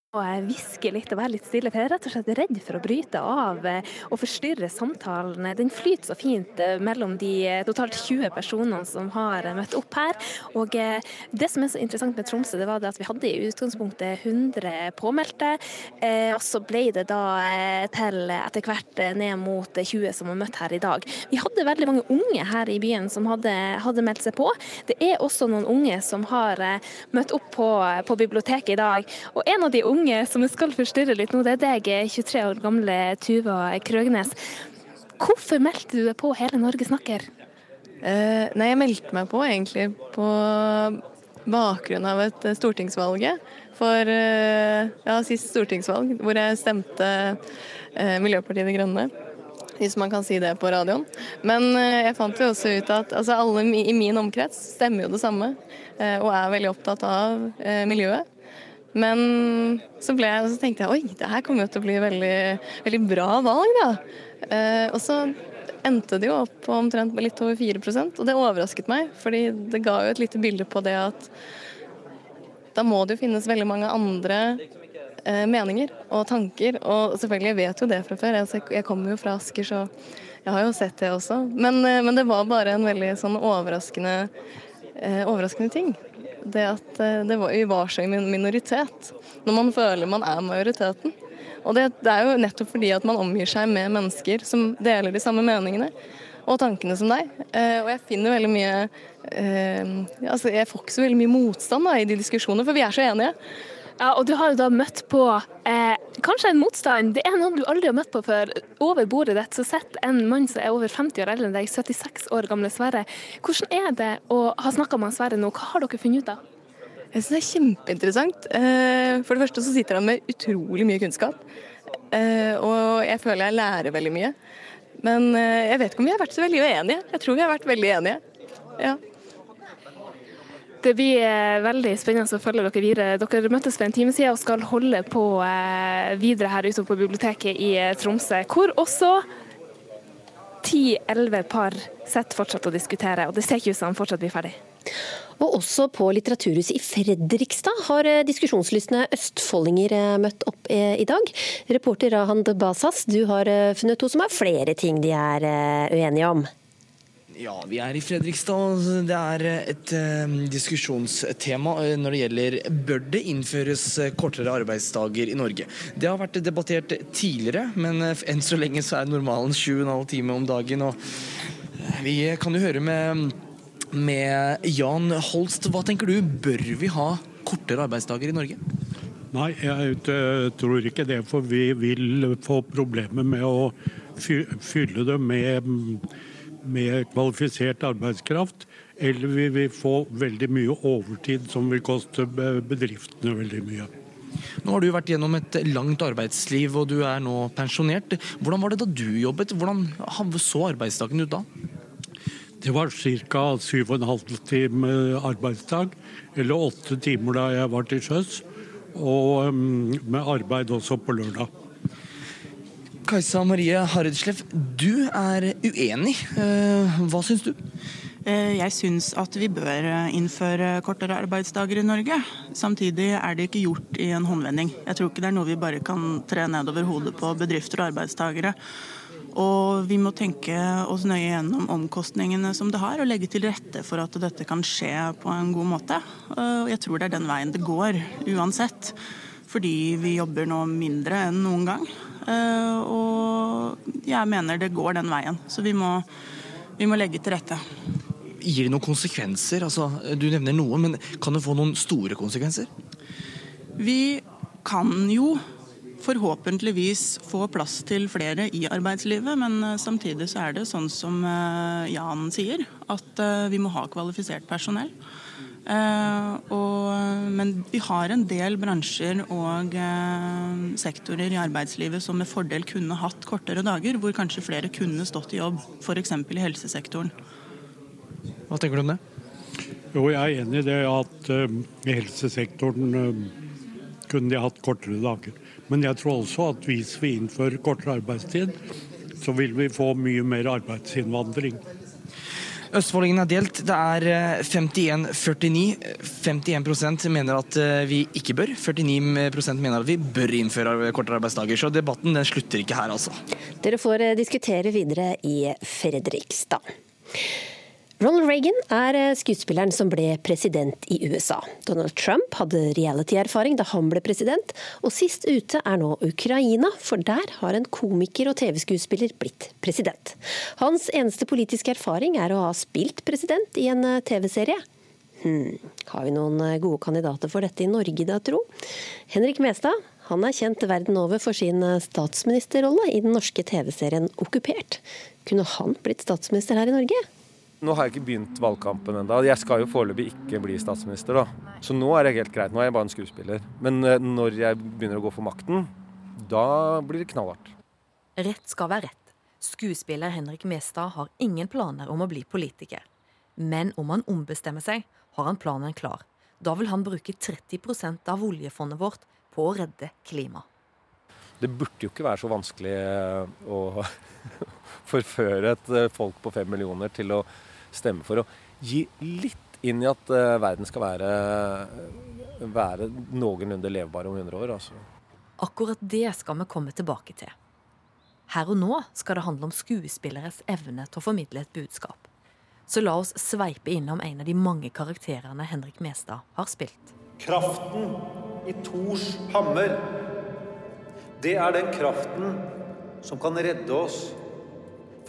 og jeg hvisker litt og være litt stille, for jeg er rett og slett redd for å bryte av eh, og forstyrre samtalen. Den flyter så fint eh, mellom de eh, totalt 20 personene som har møtt opp her. Og det som er så interessant med Tromsø, det var det at vi hadde i utgangspunktet 100 påmeldte. Og så ble det da til etter hvert ned mot 20 som har møtt her i dag. Vi hadde veldig mange unge her i byen som hadde, hadde meldt seg på. Det er også noen unge som har møtt opp på, på biblioteket i dag. Og en av de unge unge som jeg skal forstyrre litt nå, det er deg, 23 år gamle Tuva Krøgnes. Hvorfor meldte du deg på Hele Norge snakker? Eh, nei, jeg meldte meg på egentlig på bakgrunn av et stortingsvalg for eh, ja, sist stortingsvalg, hvor jeg stemte eh, Miljøpartiet De Grønne. Hvis man kan si det på radioen. Men eh, jeg fant jo også ut at altså, alle i min omkrets stemmer jo det samme, eh, og er veldig opptatt av eh, miljøet. Men så, ble jeg, så tenkte jeg oi, det her kommer jo til å bli veldig, veldig bra valg, da. Eh, og så endte det jo opp på omtrent litt over 4% og det overrasket meg. fordi det ga jo et lite bilde på det at da må det jo finnes veldig mange andre eh, meninger og tanker. Og selvfølgelig, jeg vet jo det fra før. Jeg, jeg kommer jo fra Asker, så jeg har jo sett det også. Men, eh, men det var bare en veldig sånn overraskende, eh, overraskende ting det at eh, det var, vi var så i minoritet. Når man føler man er majoriteten. Og det, det, er jo nettopp fordi at man omgir seg med mennesker som deler de samme meningene og tankene som deg. Eh, og jeg finner veldig mye eh, altså Jeg får ikke så veldig mye motstand da, i de diskusjonene, for vi er så enige. Ja, og du har jo da møtt på eh, kanskje en motstand. Det er noen du aldri har møtt på før. Over bordet ditt så sitter en mann som er over 50 år eldre enn deg, 76 år gamle Sverre. Hvordan er det å ha snakka med Sverre nå? Hva har dere funnet ut av? Jeg syns det er kjempeinteressant. Eh, For det første så sitter han med utrolig mye kunnskap. Eh, Og jeg føler jeg lærer veldig mye. Men eh, jeg vet ikke om vi har vært så veldig uenige. Jeg tror vi har vært veldig enige. Ja. Det blir veldig spennende å følge dere videre. Dere møttes for en time siden og skal holde på eh, videre her ute på biblioteket i eh, Tromsø, hvor også ti-elleve par sitter fortsatt og diskuterer. Og det ser ikke ut som de fortsatt blir ferdig. Og også på Litteraturhuset i Fredrikstad har eh, diskusjonslystne østfoldinger møtt opp i dag. Reporter Rahand Basas, du har funnet to som har flere ting de er uenige om. Ja, vi er i Fredrikstad. Det er et eh, diskusjonstema eh, når det gjelder bør det innføres eh, kortere arbeidsdager i Norge. Det har vært debattert tidligere, men enn så lenge så er normalen 7,5 timer om dagen. og Vi kan jo høre med, med Jan Holst. Hva tenker du, bør vi ha kortere arbeidsdager i Norge? Nei, jeg tror ikke det, for vi vil få problemer med å fylle det med, med kvalifisert arbeidskraft. Eller vi vil få veldig mye overtid som vil koste bedriftene veldig mye. Nå har du vært gjennom et langt arbeidsliv, og du er nå pensjonert. Hvordan var det da du jobbet? Hvordan så arbeidsdagen ut da? Det var ca. 7,5 time arbeidsdag, eller åtte timer da jeg var til sjøs. Og mm, med arbeid også på lørdag. Kajsa Marie Hardsleff, du er uenig. Eh, Hva syns du? Eh, Jeg syns at vi bør innføre kortere arbeidsdager i Norge. Samtidig er det ikke gjort i en håndvending. Jeg tror ikke det er noe vi bare kan tre nedover hodet på bedrifter og arbeidstakere. Og vi må tenke oss nøye gjennom omkostningene som det har, og legge til rette for at dette kan skje på en god måte. Eh, Og jeg tror det er den veien det går, uansett. Fordi vi jobber nå mindre enn noen gang. Eh, Og jeg mener det går den veien. Så vi må, vi må legge til rette. Gir det noen konsekvenser? Altså, du nevner noen, men kan det få noen store konsekvenser? Vi kan jo forhåpentligvis få plass til flere i arbeidslivet, men eh, samtidig så er det sånn som eh, Jan sier, at vi må ha kvalifisert personell. Eh, og, men vi har en del bransjer og eh, sektorer i arbeidslivet som med fordel kunne hatt kortere dager, hvor kanskje flere kunne stått i jobb, f.eks. i helsesektoren. Hva tenker du om det? Jo, jeg er enig i det at uh, i helsesektoren uh, kunne de hatt kortere dager. Men jeg tror også at hvis vi innfører kortere arbeidstid, så vil vi få mye mer arbeidsinnvandring. Østfoldingen er delt. Det er eh, 51-49. 51 mener at eh, vi ikke bør. 49% mener at vi bør innføre kortere arbeidsdager. Så debatten den slutter ikke her, altså. Dere får eh, diskutere videre i Fredrikstad. Ronald Reagan er eh, skuespilleren som ble president i USA. Donald Trump hadde reality-erfaring da han ble president, og sist ute er nå Ukraina, for der har en komiker og TV-skuespiller blitt president. Hans eneste politiske erfaring er å ha spilt president i en eh, TV-serie. Hmm. Har vi noen eh, gode kandidater for dette i Norge, da, tro? Henrik Mestad han er kjent verden over for sin statsministerrolle i den norske TV-serien Okkupert. Kunne han blitt statsminister her i Norge? Nå har jeg ikke begynt valgkampen ennå. Jeg skal jo foreløpig ikke bli statsminister, da. Så nå er det helt greit. Nå er jeg bare en skuespiller. Men eh, når jeg begynner å gå for makten, da blir det knallhardt. Rett skal være rett. Skuespiller Henrik Mestad har ingen planer om å bli politiker. Men om han ombestemmer seg, har han planen klar. Da vil han bruke 30 av oljefondet vårt på å redde klimaet. Det burde jo ikke være så vanskelig eh, å forføre et eh, folk på fem millioner til å stemme for å gi litt inn i at uh, verden skal være, være noenlunde levbar om 100 år. Altså. Akkurat det skal vi komme tilbake til. Her og nå skal det handle om skuespilleres evne til å formidle et budskap. Så la oss sveipe innom en av de mange karakterene Henrik Mestad har spilt. Kraften i Tors hammer, det er den kraften som kan redde oss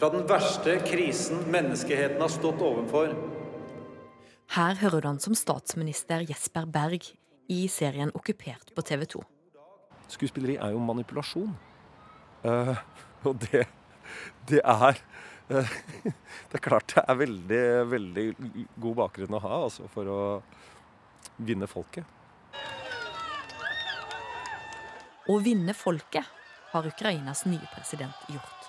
fra den verste krisen menneskeheten har stått overfor. Her hører du han som statsminister Jesper Berg i serien Okkupert på TV 2. Skuespilleri er jo manipulasjon. Uh, og det, det er uh, Det er klart det er veldig, veldig god bakgrunn å ha altså, for å vinne folket. Å vinne folket har Ukrainas nye president gjort.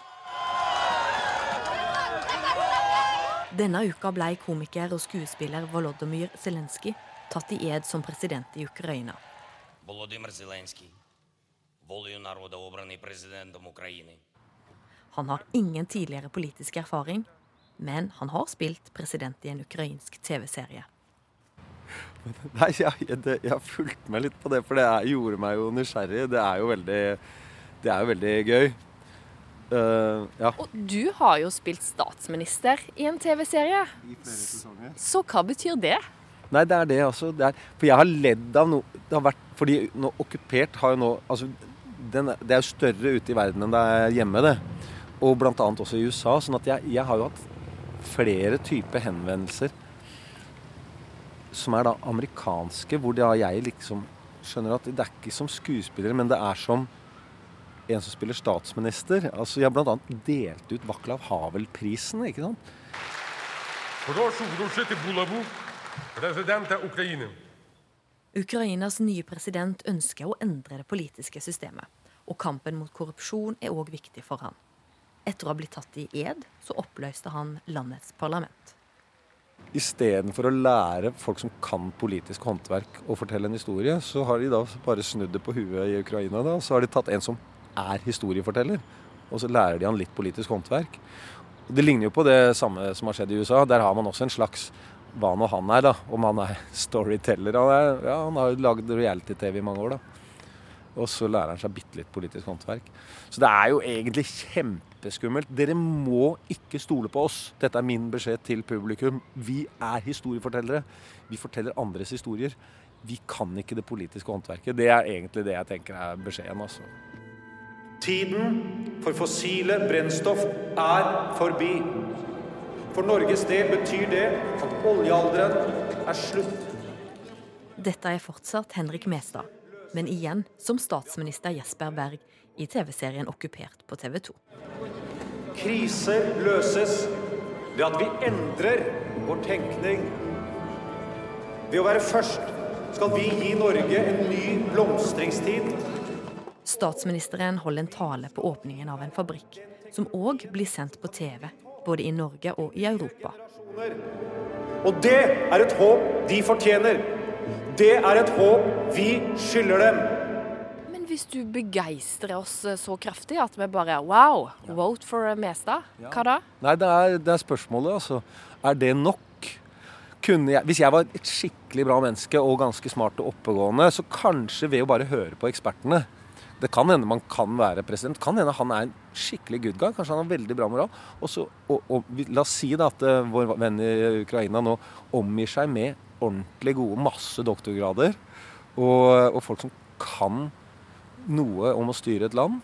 Denne uka ble komiker og skuespiller Volodymyr Zelenskyj tatt i ed som president i Ukraina. Володимир Зеленський, волею народа обраний президентом України. Han har ingen tidligere politisk erfaring, men han har spilt president i en ukrainsk TV-serie. Nei, jeg, det, jeg har fulgt med litt på det, for det er, gjorde meg jo nysgjerrig. Det er jo veldig, det er jo veldig gøy. Uh, ja. Og du har jo spilt statsminister i en TV-serie. Så hva betyr det? Nei, det er det, altså. Det er, for jeg har ledd av noe Det har vært Fordi nå, okkupert har jo nå altså, den, Det er jo større ute i verden enn det er hjemme, det. Og bl.a. også i USA. Sånn at jeg, jeg har jo hatt flere typer henvendelser som er da amerikanske, hvor da jeg liksom skjønner at det er ikke som skuespiller, men det er som en som spiller statsminister. Altså, Jeg har bl.a. delt ut Vaklav Havel-prisen, ikke sant? Прошу вручити булаву президента України. Ukrainas nye president ønsker å endre det politiske systemet. Og kampen mot korrupsjon er òg viktig for han. Etter å ha blitt tatt i ed, så oppløste han landets parlament. Istedenfor å lære folk som kan politisk håndverk å fortelle en historie, så har de da bare snudd det på huet i Ukraina. da, Så har de tatt en som er historieforteller, og så lærer de han litt politisk håndverk. Det ligner jo på det samme som har skjedd i USA. Der har man også en slags hva nå han er, da. Om han er storyteller. Han, er, ja, han har jo lagd reality-TV i mange år, da. Og så lærer han seg bitte litt politisk håndverk. Så det er jo egentlig kjempeskummelt. Dere må ikke stole på oss. Dette er min beskjed til publikum. Vi er historiefortellere. Vi forteller andres historier. Vi kan ikke det politiske håndverket. Det er egentlig det jeg tenker er beskjeden. altså. Tiden for fossile brennstoff er forbi. For Norges del betyr det at oljealderen er slutt. Dette er fortsatt Henrik Mestad, men igjen som statsminister Jesper Berg i TV-serien Okkupert på TV 2. Kriser løses ved at vi endrer vår tenkning. Ved å være først skal vi gi Norge en ny blomstringstid. Statsministeren holder en tale på åpningen av en fabrikk, som òg blir sendt på TV, både i Norge og i Europa. Og det er et håp de fortjener. Det er et håp vi skylder dem. Men hvis du begeistrer oss så kraftig at vi bare wow, vote for Mestad, hva da? Nei, det er, det er spørsmålet, altså. Er det nok? Kunne jeg, hvis jeg var et skikkelig bra menneske og ganske smart og oppegående, så kanskje ved å bare høre på ekspertene Det kan hende man kan være president. Kan hende han er en skikkelig good guy. Kanskje han har veldig bra moral. Også, og, og, la oss si da at uh, vår venn i Ukraina nå omgir seg med ordentlig gode, masse doktorgrader. Og, og folk som kan noe om å styre et land.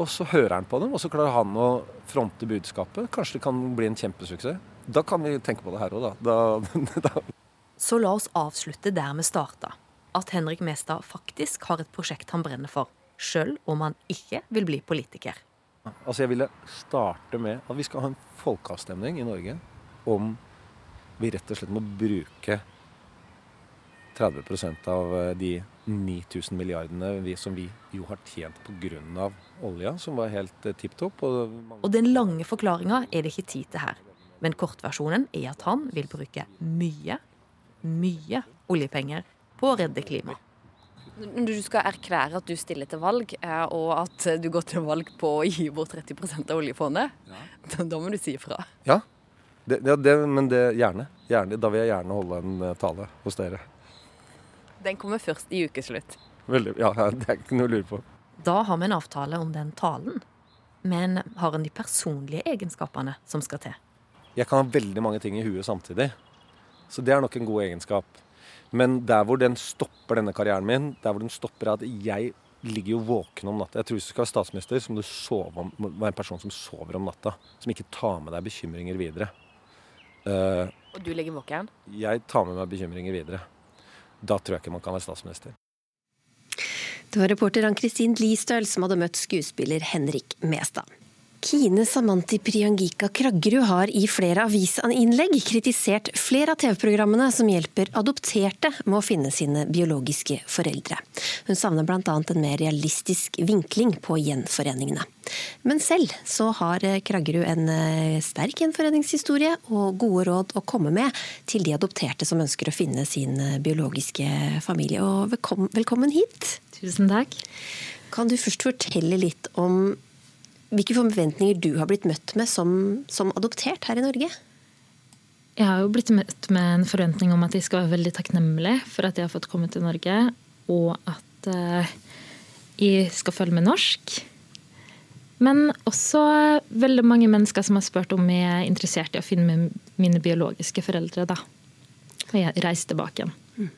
Og så hører han på dem, og så klarer han å fronte budskapet. Kanskje det kan bli en kjempesuksess. Da kan vi tenke på det her òg, da. da, da. Så la oss avslutte der vi starta. At Henrik Mestad faktisk har et prosjekt han brenner for, sjøl om han ikke vil bli politiker. Altså Jeg ville starte med at vi skal ha en folkeavstemning i Norge om vi rett og slett må bruke 30 av eh, de 9000 milliardene vi, som vi jo har tjent pga. olja, som var helt eh, tipp topp. Og Og den lange forklaringa er det ikke tid til her. Men kortversjonen er at han vil bruke mye, mye oljepenger på å redde klimaet. Når du skal erklære at du stiller til valg, eh, og at du går til valg på å gi bort 30% av oljefondet, da, da må du si ifra. ja, det, det, det, men det gjerne. gjerne. Da vil jeg gjerne holde en eh, tale hos dere. Den kommer først i ukeslutt. Veldig, ja, Det er ikke noe å lure på. Da har vi en avtale om den talen. Men har han de personlige egenskapene som skal til? Jeg kan ha veldig mange ting i huet samtidig. Så det er nok en god egenskap. Men der hvor den stopper denne karrieren min, der hvor den stopper er at jeg ligger jo våken om natta. Jeg tror Hvis du skal være statsminister, så må du sove om, må være en person som sover om natta. Som ikke tar med deg bekymringer videre. Uh, Og du ligger våken? jeg tar med meg bekymringer videre. Da tror jeg ikke man kan være statsminister. Det var reporter Ann-Kristin Listøl som hadde møtt skuespiller Henrik Mestad. Kine Samanti Priangika Kraggerud har i flere avisinnlegg kritisert flere av TV-programmene som hjelper adopterte med å finne sine biologiske foreldre. Hun savner bl.a. en mer realistisk vinkling på gjenforeningene. Men selv så har Kraggerud en eh, sterk gjenforeningshistorie og gode råd å komme med til de adopterte som ønsker å finne sin eh, biologiske familie. Og velkommen hit. Tusen takk. Kan du først fortelle litt om hvilke forventninger du har blitt møtt med som, som, adoptert her i Norge? Jeg har jo blitt møtt med en forventning om at jeg skal være veldig takknemlig for at jeg har fått komme til Norge, og at uh, jeg skal føle meg norsk. Men også veldig mange mennesker som har spurt om jeg er interessert i å finne mine biologiske foreldre. da. Og jeg reiser tilbake igjen. Mm.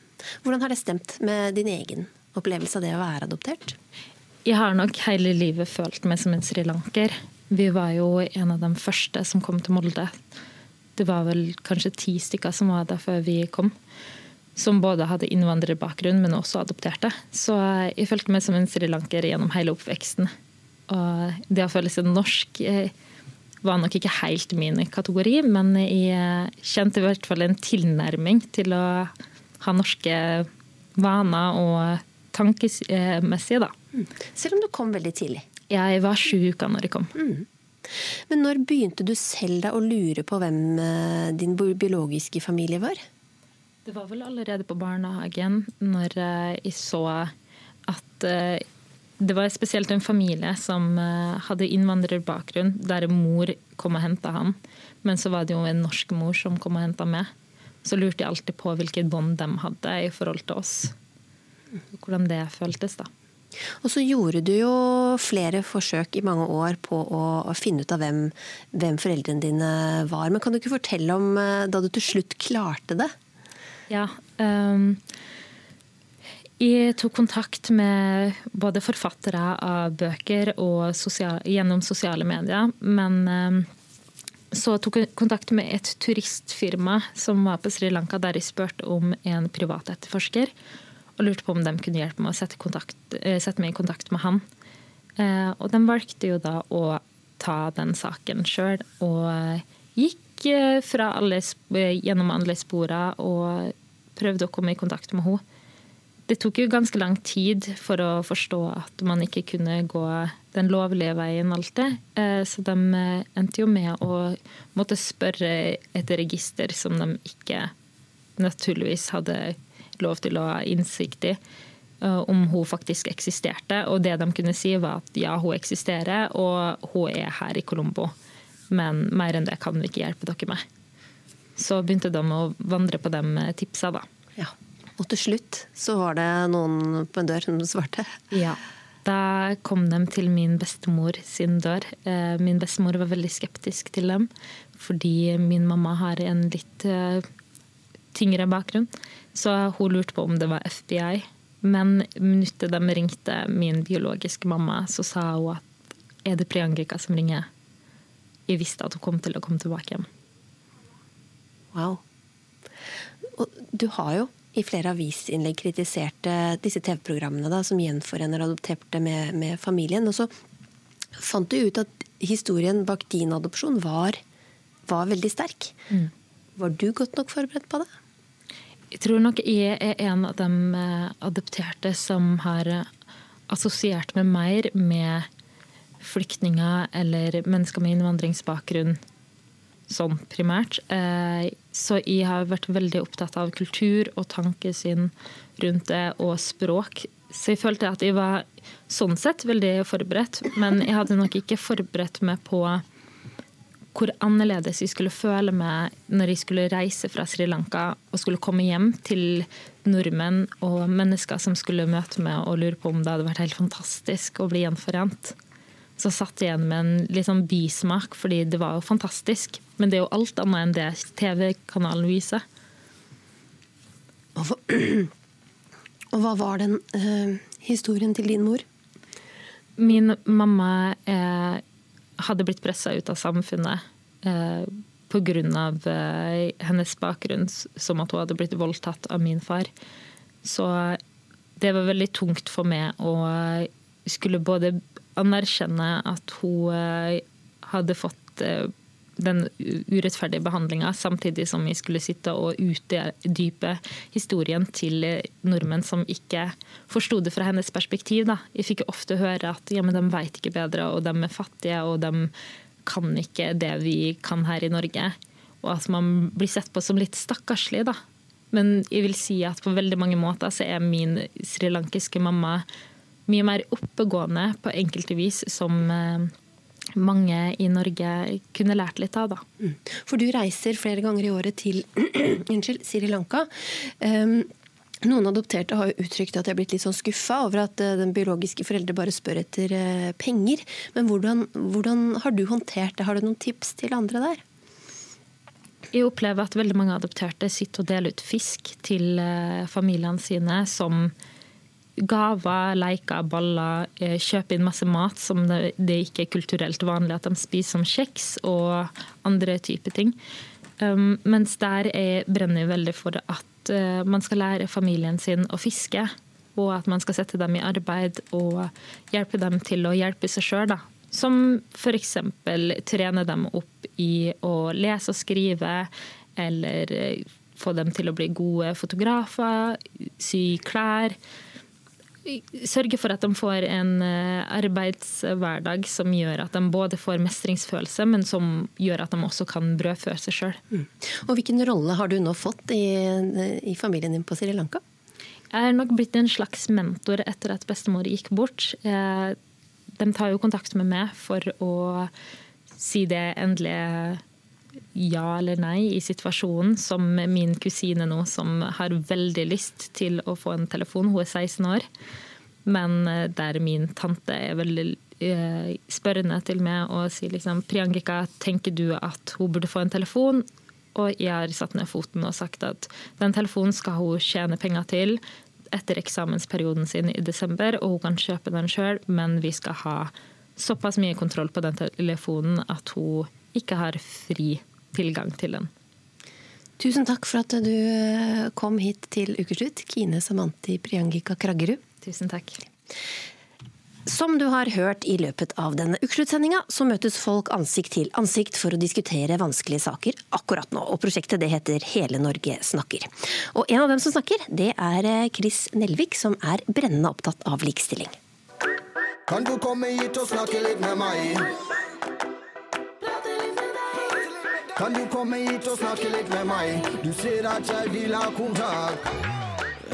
Hvordan har det stemt med din egen opplevelse av det å være adoptert? Jeg har nok hele livet følt meg som en srilanker. Vi var jo en av de første som kom til Molde. Det var vel kanskje ti stykker som var der før vi kom. Som både hadde innvandrerbakgrunn, men også adopterte. Så jeg følte meg som en srilanker gjennom hele oppveksten. Og det å føle seg norsk eh, var nok ikke helt min kategori, men jeg kjente i hvert fall en tilnærming til å ha norske vaner og tankemessige, da. Mm. Selv om du kom veldig tidlig. Jeg var sju uker når jeg kom. Mm. Men når begynte du selv da å lure på hvem eh, din biologiske familie var? Det var vel allerede på barnehagen når eh, jeg så at eh, det var spesielt en familie som hadde innvandrerbakgrunn, der mor kom og henta han. Men så var det jo en norsk mor som kom og henta meg. Så lurte jeg alltid på hvilket bånd de hadde i forhold til oss. Hvordan det føltes, da. Og så gjorde du jo flere forsøk i mange år på å finne ut av hvem, hvem foreldrene dine var. Men kan du ikke fortelle om eh, da du til slutt klarte det? Ja. Um, jeg tok kontakt med både forfattere av bøker og sosial, gjennom sosiale medier. Men um, så tok jeg kontakt med et turistfirma som var på Sri Lanka, der jeg spurte om en privat etterforsker og lurte på om de kunne hjelpe meg å sette, kontakt, eh, sette meg i kontakt med han. Eh, og de valgte jo da å ta den saken sjøl, og eh, gikk alle, gjennom alle spora og prøvde å komme i kontakt med henne. Det tok jo ganske lang tid for å forstå at man ikke kunne gå den lovlige veien alltid. Så de endte jo med å måtte spørre et register som de ikke naturligvis hadde lov til å ha innsikt i eh, om hun faktisk eksisterte. Og det de kunne si, var at ja, hun eksisterer, og hun er her i Colombo. Men mer enn det kan vi ikke hjelpe dere med. Så begynte de å vandre på de tipsa, da. Ja. Og til slutt så var det noen på en dør som svarte? Ja. Da kom de til min bestemor sin dør. Eh, min bestemor var veldig skeptisk til dem, fordi min mamma har en litt eh, tyngre bakgrunn. Så hun lurte på om det var FBI. Men minuttet de ringte min biologiske mamma, så sa hun at er det Priyangrika som ringer? Jeg visste at hun kom til å komme tilbake hjem. Wow. Og du har jo i flere avisinnlegg kritisert eh, disse TV-programmene som gjenforener adopterte med, med, familien. Og så fant du ut at historien bak din adopsjon var, var veldig sterk. Mm. Var du godt nok forberedt på det? Jeg tror nok jeg er en av de eh, adopterte som har eh, assosiert meg mer med flyktninger eller mennesker med innvandringsbakgrunn sånn primært. Eh, så jeg har vært veldig opptatt av kultur og tankesyn rundt det, og språk. Så jeg følte at jeg var sånn sett veldig forberedt, men jeg hadde nok ikke forberedt meg på hvor annerledes jeg skulle føle meg når jeg skulle reise fra Sri Lanka og skulle komme hjem til nordmenn og mennesker som skulle møte meg og lure på om det hadde vært helt fantastisk å bli gjenforent. Så satt jeg igjen med en litt sånn bismak, fordi det var jo fantastisk. Men det er jo alt annet enn det TV-kanalen viser. Og hva, og hva var den uh, historien til din mor? Min mamma er hadde blitt pressa ut av samfunnet eh, pga. Eh, hennes bakgrunn, som at hun hadde blitt voldtatt av min far. Så det var veldig tungt for meg å skulle både anerkjenne at hun eh, hadde fått eh, den urettferdige behandlinga, samtidig som vi skulle sitte og utdype historien til nordmenn som ikke forsto det fra hennes perspektiv. Da. Jeg fikk ofte høre at ja, men de vet ikke bedre, og de er fattige, og de kan ikke det vi kan her i Norge. Og at man blir sett på som litt stakkarslig. da. Men jeg vil si at på veldig mange måter så er min srilankiske mamma mye mer oppegående på enkelte vis som eh, mange i Norge kunne lært litt av. Da. Mm. For du reiser flere ganger i året til unnskyld, Sri Lanka. Um, noen adopterte har jo uttrykt at de har blitt litt sånn skuffa over at eh, den biologiske foreldre bare spør etter uh, penger. Men hvordan, hvordan, har du håndtert det? Har du noen tips til andre der? Jeg opplever at veldig mange adopterte sitter og deler ut fisk til uh, familiene sine som gaver, leker, baller, eh, kjøpe inn masse mat som det, ikke er kulturelt vanlig at de spiser, som kjeks og andre typer ting. Um, mens der jeg brenner veldig for at uh, man skal lære familien sin å fiske. Og at man skal sette dem i arbeid og hjelpe dem til å hjelpe seg sjøl. Som f.eks. trene dem opp i å lese og skrive, eller eh, få dem til å bli gode fotografer, sy klær sørge for at de får en eh, arbeidshverdag som gjør at de både får mestringsfølelse, men som gjør at de også kan brødfø seg sjøl. Mm. Og Hvilken rolle har du nå fått i, i, familien din på Sri Lanka? Jeg er nok blitt en slags mentor etter at bestemor gikk bort. Eh, de tar jo kontakt med meg for å si det endelige ja eller nei i situasjonen, som min kusine nå, som har veldig lyst til å få en telefon. Hun er 16 år. Men eh, der min tante er veldig eh, spørrende til meg og sier liksom Priyankika, tenker du at hun burde få en telefon? Og jeg har satt ned foten og sagt at den telefonen skal hun tjene penger til etter eksamensperioden sin i desember, og hun kan kjøpe den sjøl, men vi skal ha såpass mye kontroll på den telefonen at hun ikke har fri tilgang til den. Tusen takk for at du eh, kom hit til Ukeslutt, Kine Samanti Priangika Kraggerud. Tusen takk. Som du har hørt i løpet av denne ukesluttsendinga, så møtes folk ansikt til ansikt for å diskutere vanskelige saker akkurat nå. Og prosjektet det heter Hele Norge snakker. Og en av dem som snakker, det er eh, Chris Nelvik, som er brennende opptatt av likestilling. Kan du komme hit og snakke litt med meg? Kan du komme hit og snakke litt med meg? Du ser at jeg vil ha kontakt.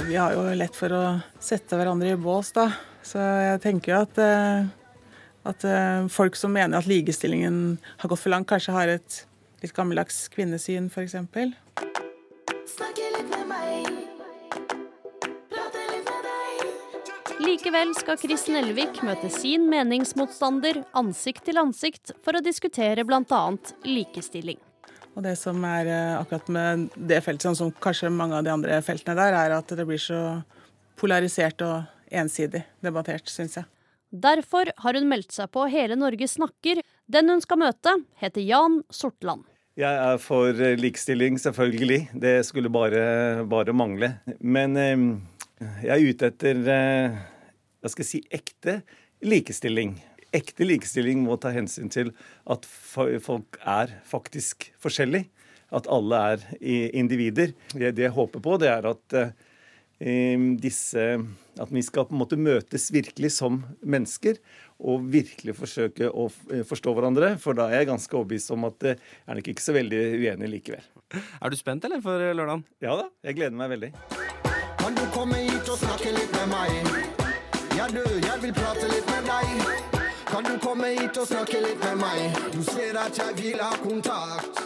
Vi har jo lett for å sette hverandre i bås, da. Så jeg tenker jo at, eh, at eh, folk som mener at likestillingen har gått for langt, kanskje har et litt gammeldags kvinnesyn, f.eks. Likevel skal Chris Nelvik møte sin meningsmotstander ansikt til ansikt for å diskutere bl.a. likestilling. Og det som er eh, akkurat med det feltet, sånn som kanskje mange av de andre feltene der, er at det blir så polarisert og ensidig debattert, syns jeg. Derfor har hun meldt seg på Hele Norge snakker. Den hun skal møte, heter Jan Sortland. Jeg er for eh, likestilling, selvfølgelig. Det skulle bare, bare mangle. Men eh, jeg er ute etter hva skal jeg si, ekte likestilling ekte likestilling må ta hensyn til at folk er faktisk forskjellige. At alle er individer. Det, jeg håper på, det er at uh, disse At vi skal på en måte møtes virkelig som mennesker. Og virkelig forsøke å eh, forstå hverandre. For da er jeg ganske overbevist om at jeg er nok ikke så veldig uenig likevel. Er du spent, eller, for lørdagen? Ja da, jeg gleder meg veldig. Kan du komme hit og snakke litt med meg? Ja, du, jeg vil prate litt med deg. Kan du komme hit og snakke litt med meg? Du ser at jeg vil ha kontakt.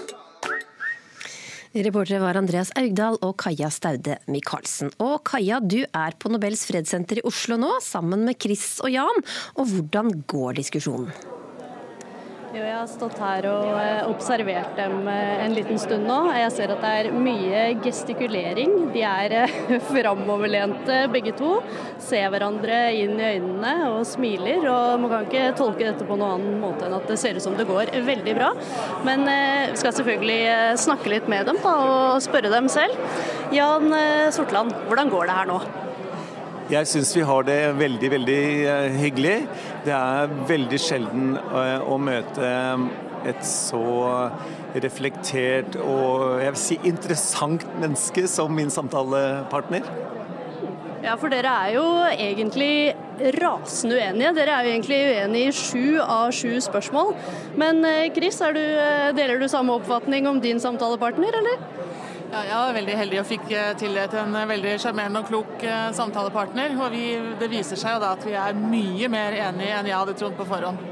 Reportere var Andreas Augdal og Kaja Staude Michaelsen. Og Kaja, du er på Nobels fredssenter i Oslo nå, sammen med Chris og Jan. Og hvordan går diskusjonen? Jo, jeg har stått her og eh, observert dem eh, en liten stund nå. Jeg ser at det er mye gestikulering. De er eh, framoverlente begge to. Ser hverandre inn i øynene og smiler. Og man kan ikke tolke dette på noen annen måte enn at det ser ut som det går veldig bra. Men vi skal selvfølgelig snakke litt med dem da, og spørre dem selv. Jan Sortland, hvordan går det her nå? Jeg syns vi har det veldig, veldig eh, hyggelig. Det er veldig sjelden eh, å møte et så reflektert og jeg vil si interessant menneske som min samtalepartner. Ja, for dere er jo egentlig rasende uenige. Dere er jo egentlig uenige i sju av sju spørsmål. Men eh, Chris, du, deler du samme oppfatning om din samtalepartner, eller? Ja, jeg var veldig heldig og fikk tillit tildelt en veldig sjarmerende og klok samtalepartner. Og vi, det viser seg jo da at vi er mye mer enige enn jeg hadde trodd på forhånd.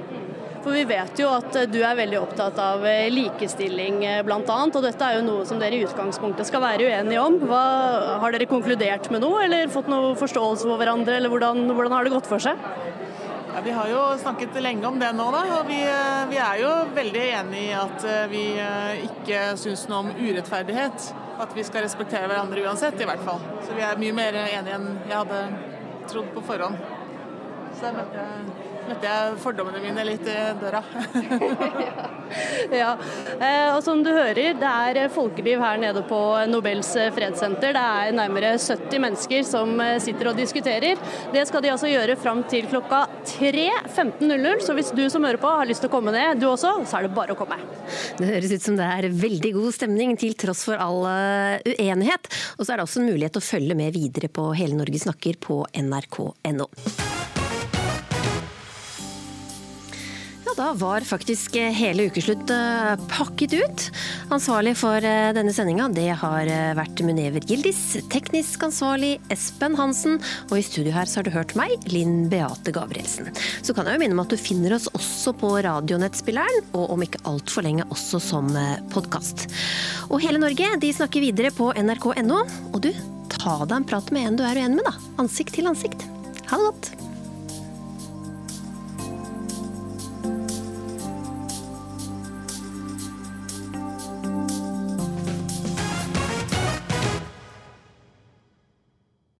For vi vet jo at du er veldig opptatt av eh, likestilling eh, bl.a. Og dette er jo noe som dere i utgangspunktet skal være uenige om. Hva, har dere konkludert med noe, eller fått noe forståelse for hverandre, eller hvordan, hvordan har det gått for seg? Ja, vi har jo snakket lenge om det nå, da. Og vi, eh, vi er jo veldig enig i at vi ikke syns noe om urettferdighet. At vi skal respektere hverandre uansett, i hvert fall. Så vi er mye mer enige enn jeg hadde trodd på forhånd. Så jeg møtte møtte jeg fordommene mine litt i døra. ja, eh, og som du hører, det er folkeliv her nede på Nobels fredssenter. Det er nærmere 70 mennesker som eh, sitter og diskuterer. Det skal de altså gjøre fram til klokka 3.15.00, så hvis du som hører på har lyst til å komme ned, du også, så er det bare å komme. Det høres ut som det er veldig god stemning til tross for all eh, uenighet. Og så er det også en mulighet å følge med videre på Hele Norge snakker på nrk.no. da var faktisk eh, hele ukeslutt eh, pakket ut. Ansvarlig for eh, denne sendinga det har vært Munever Gildis, teknisk ansvarlig Espen Hansen, og i studio her så har du hørt meg, Linn Beate Gabrielsen. Så kan jeg jo minne om at du finner oss også på radionettspilleren, og om ikke altfor lenge også som podkast. Og Hele Norge de snakker videre på nrk.no, og du, ta deg en prat med en du er uenig med, da. Ansikt til ansikt. Ha det godt.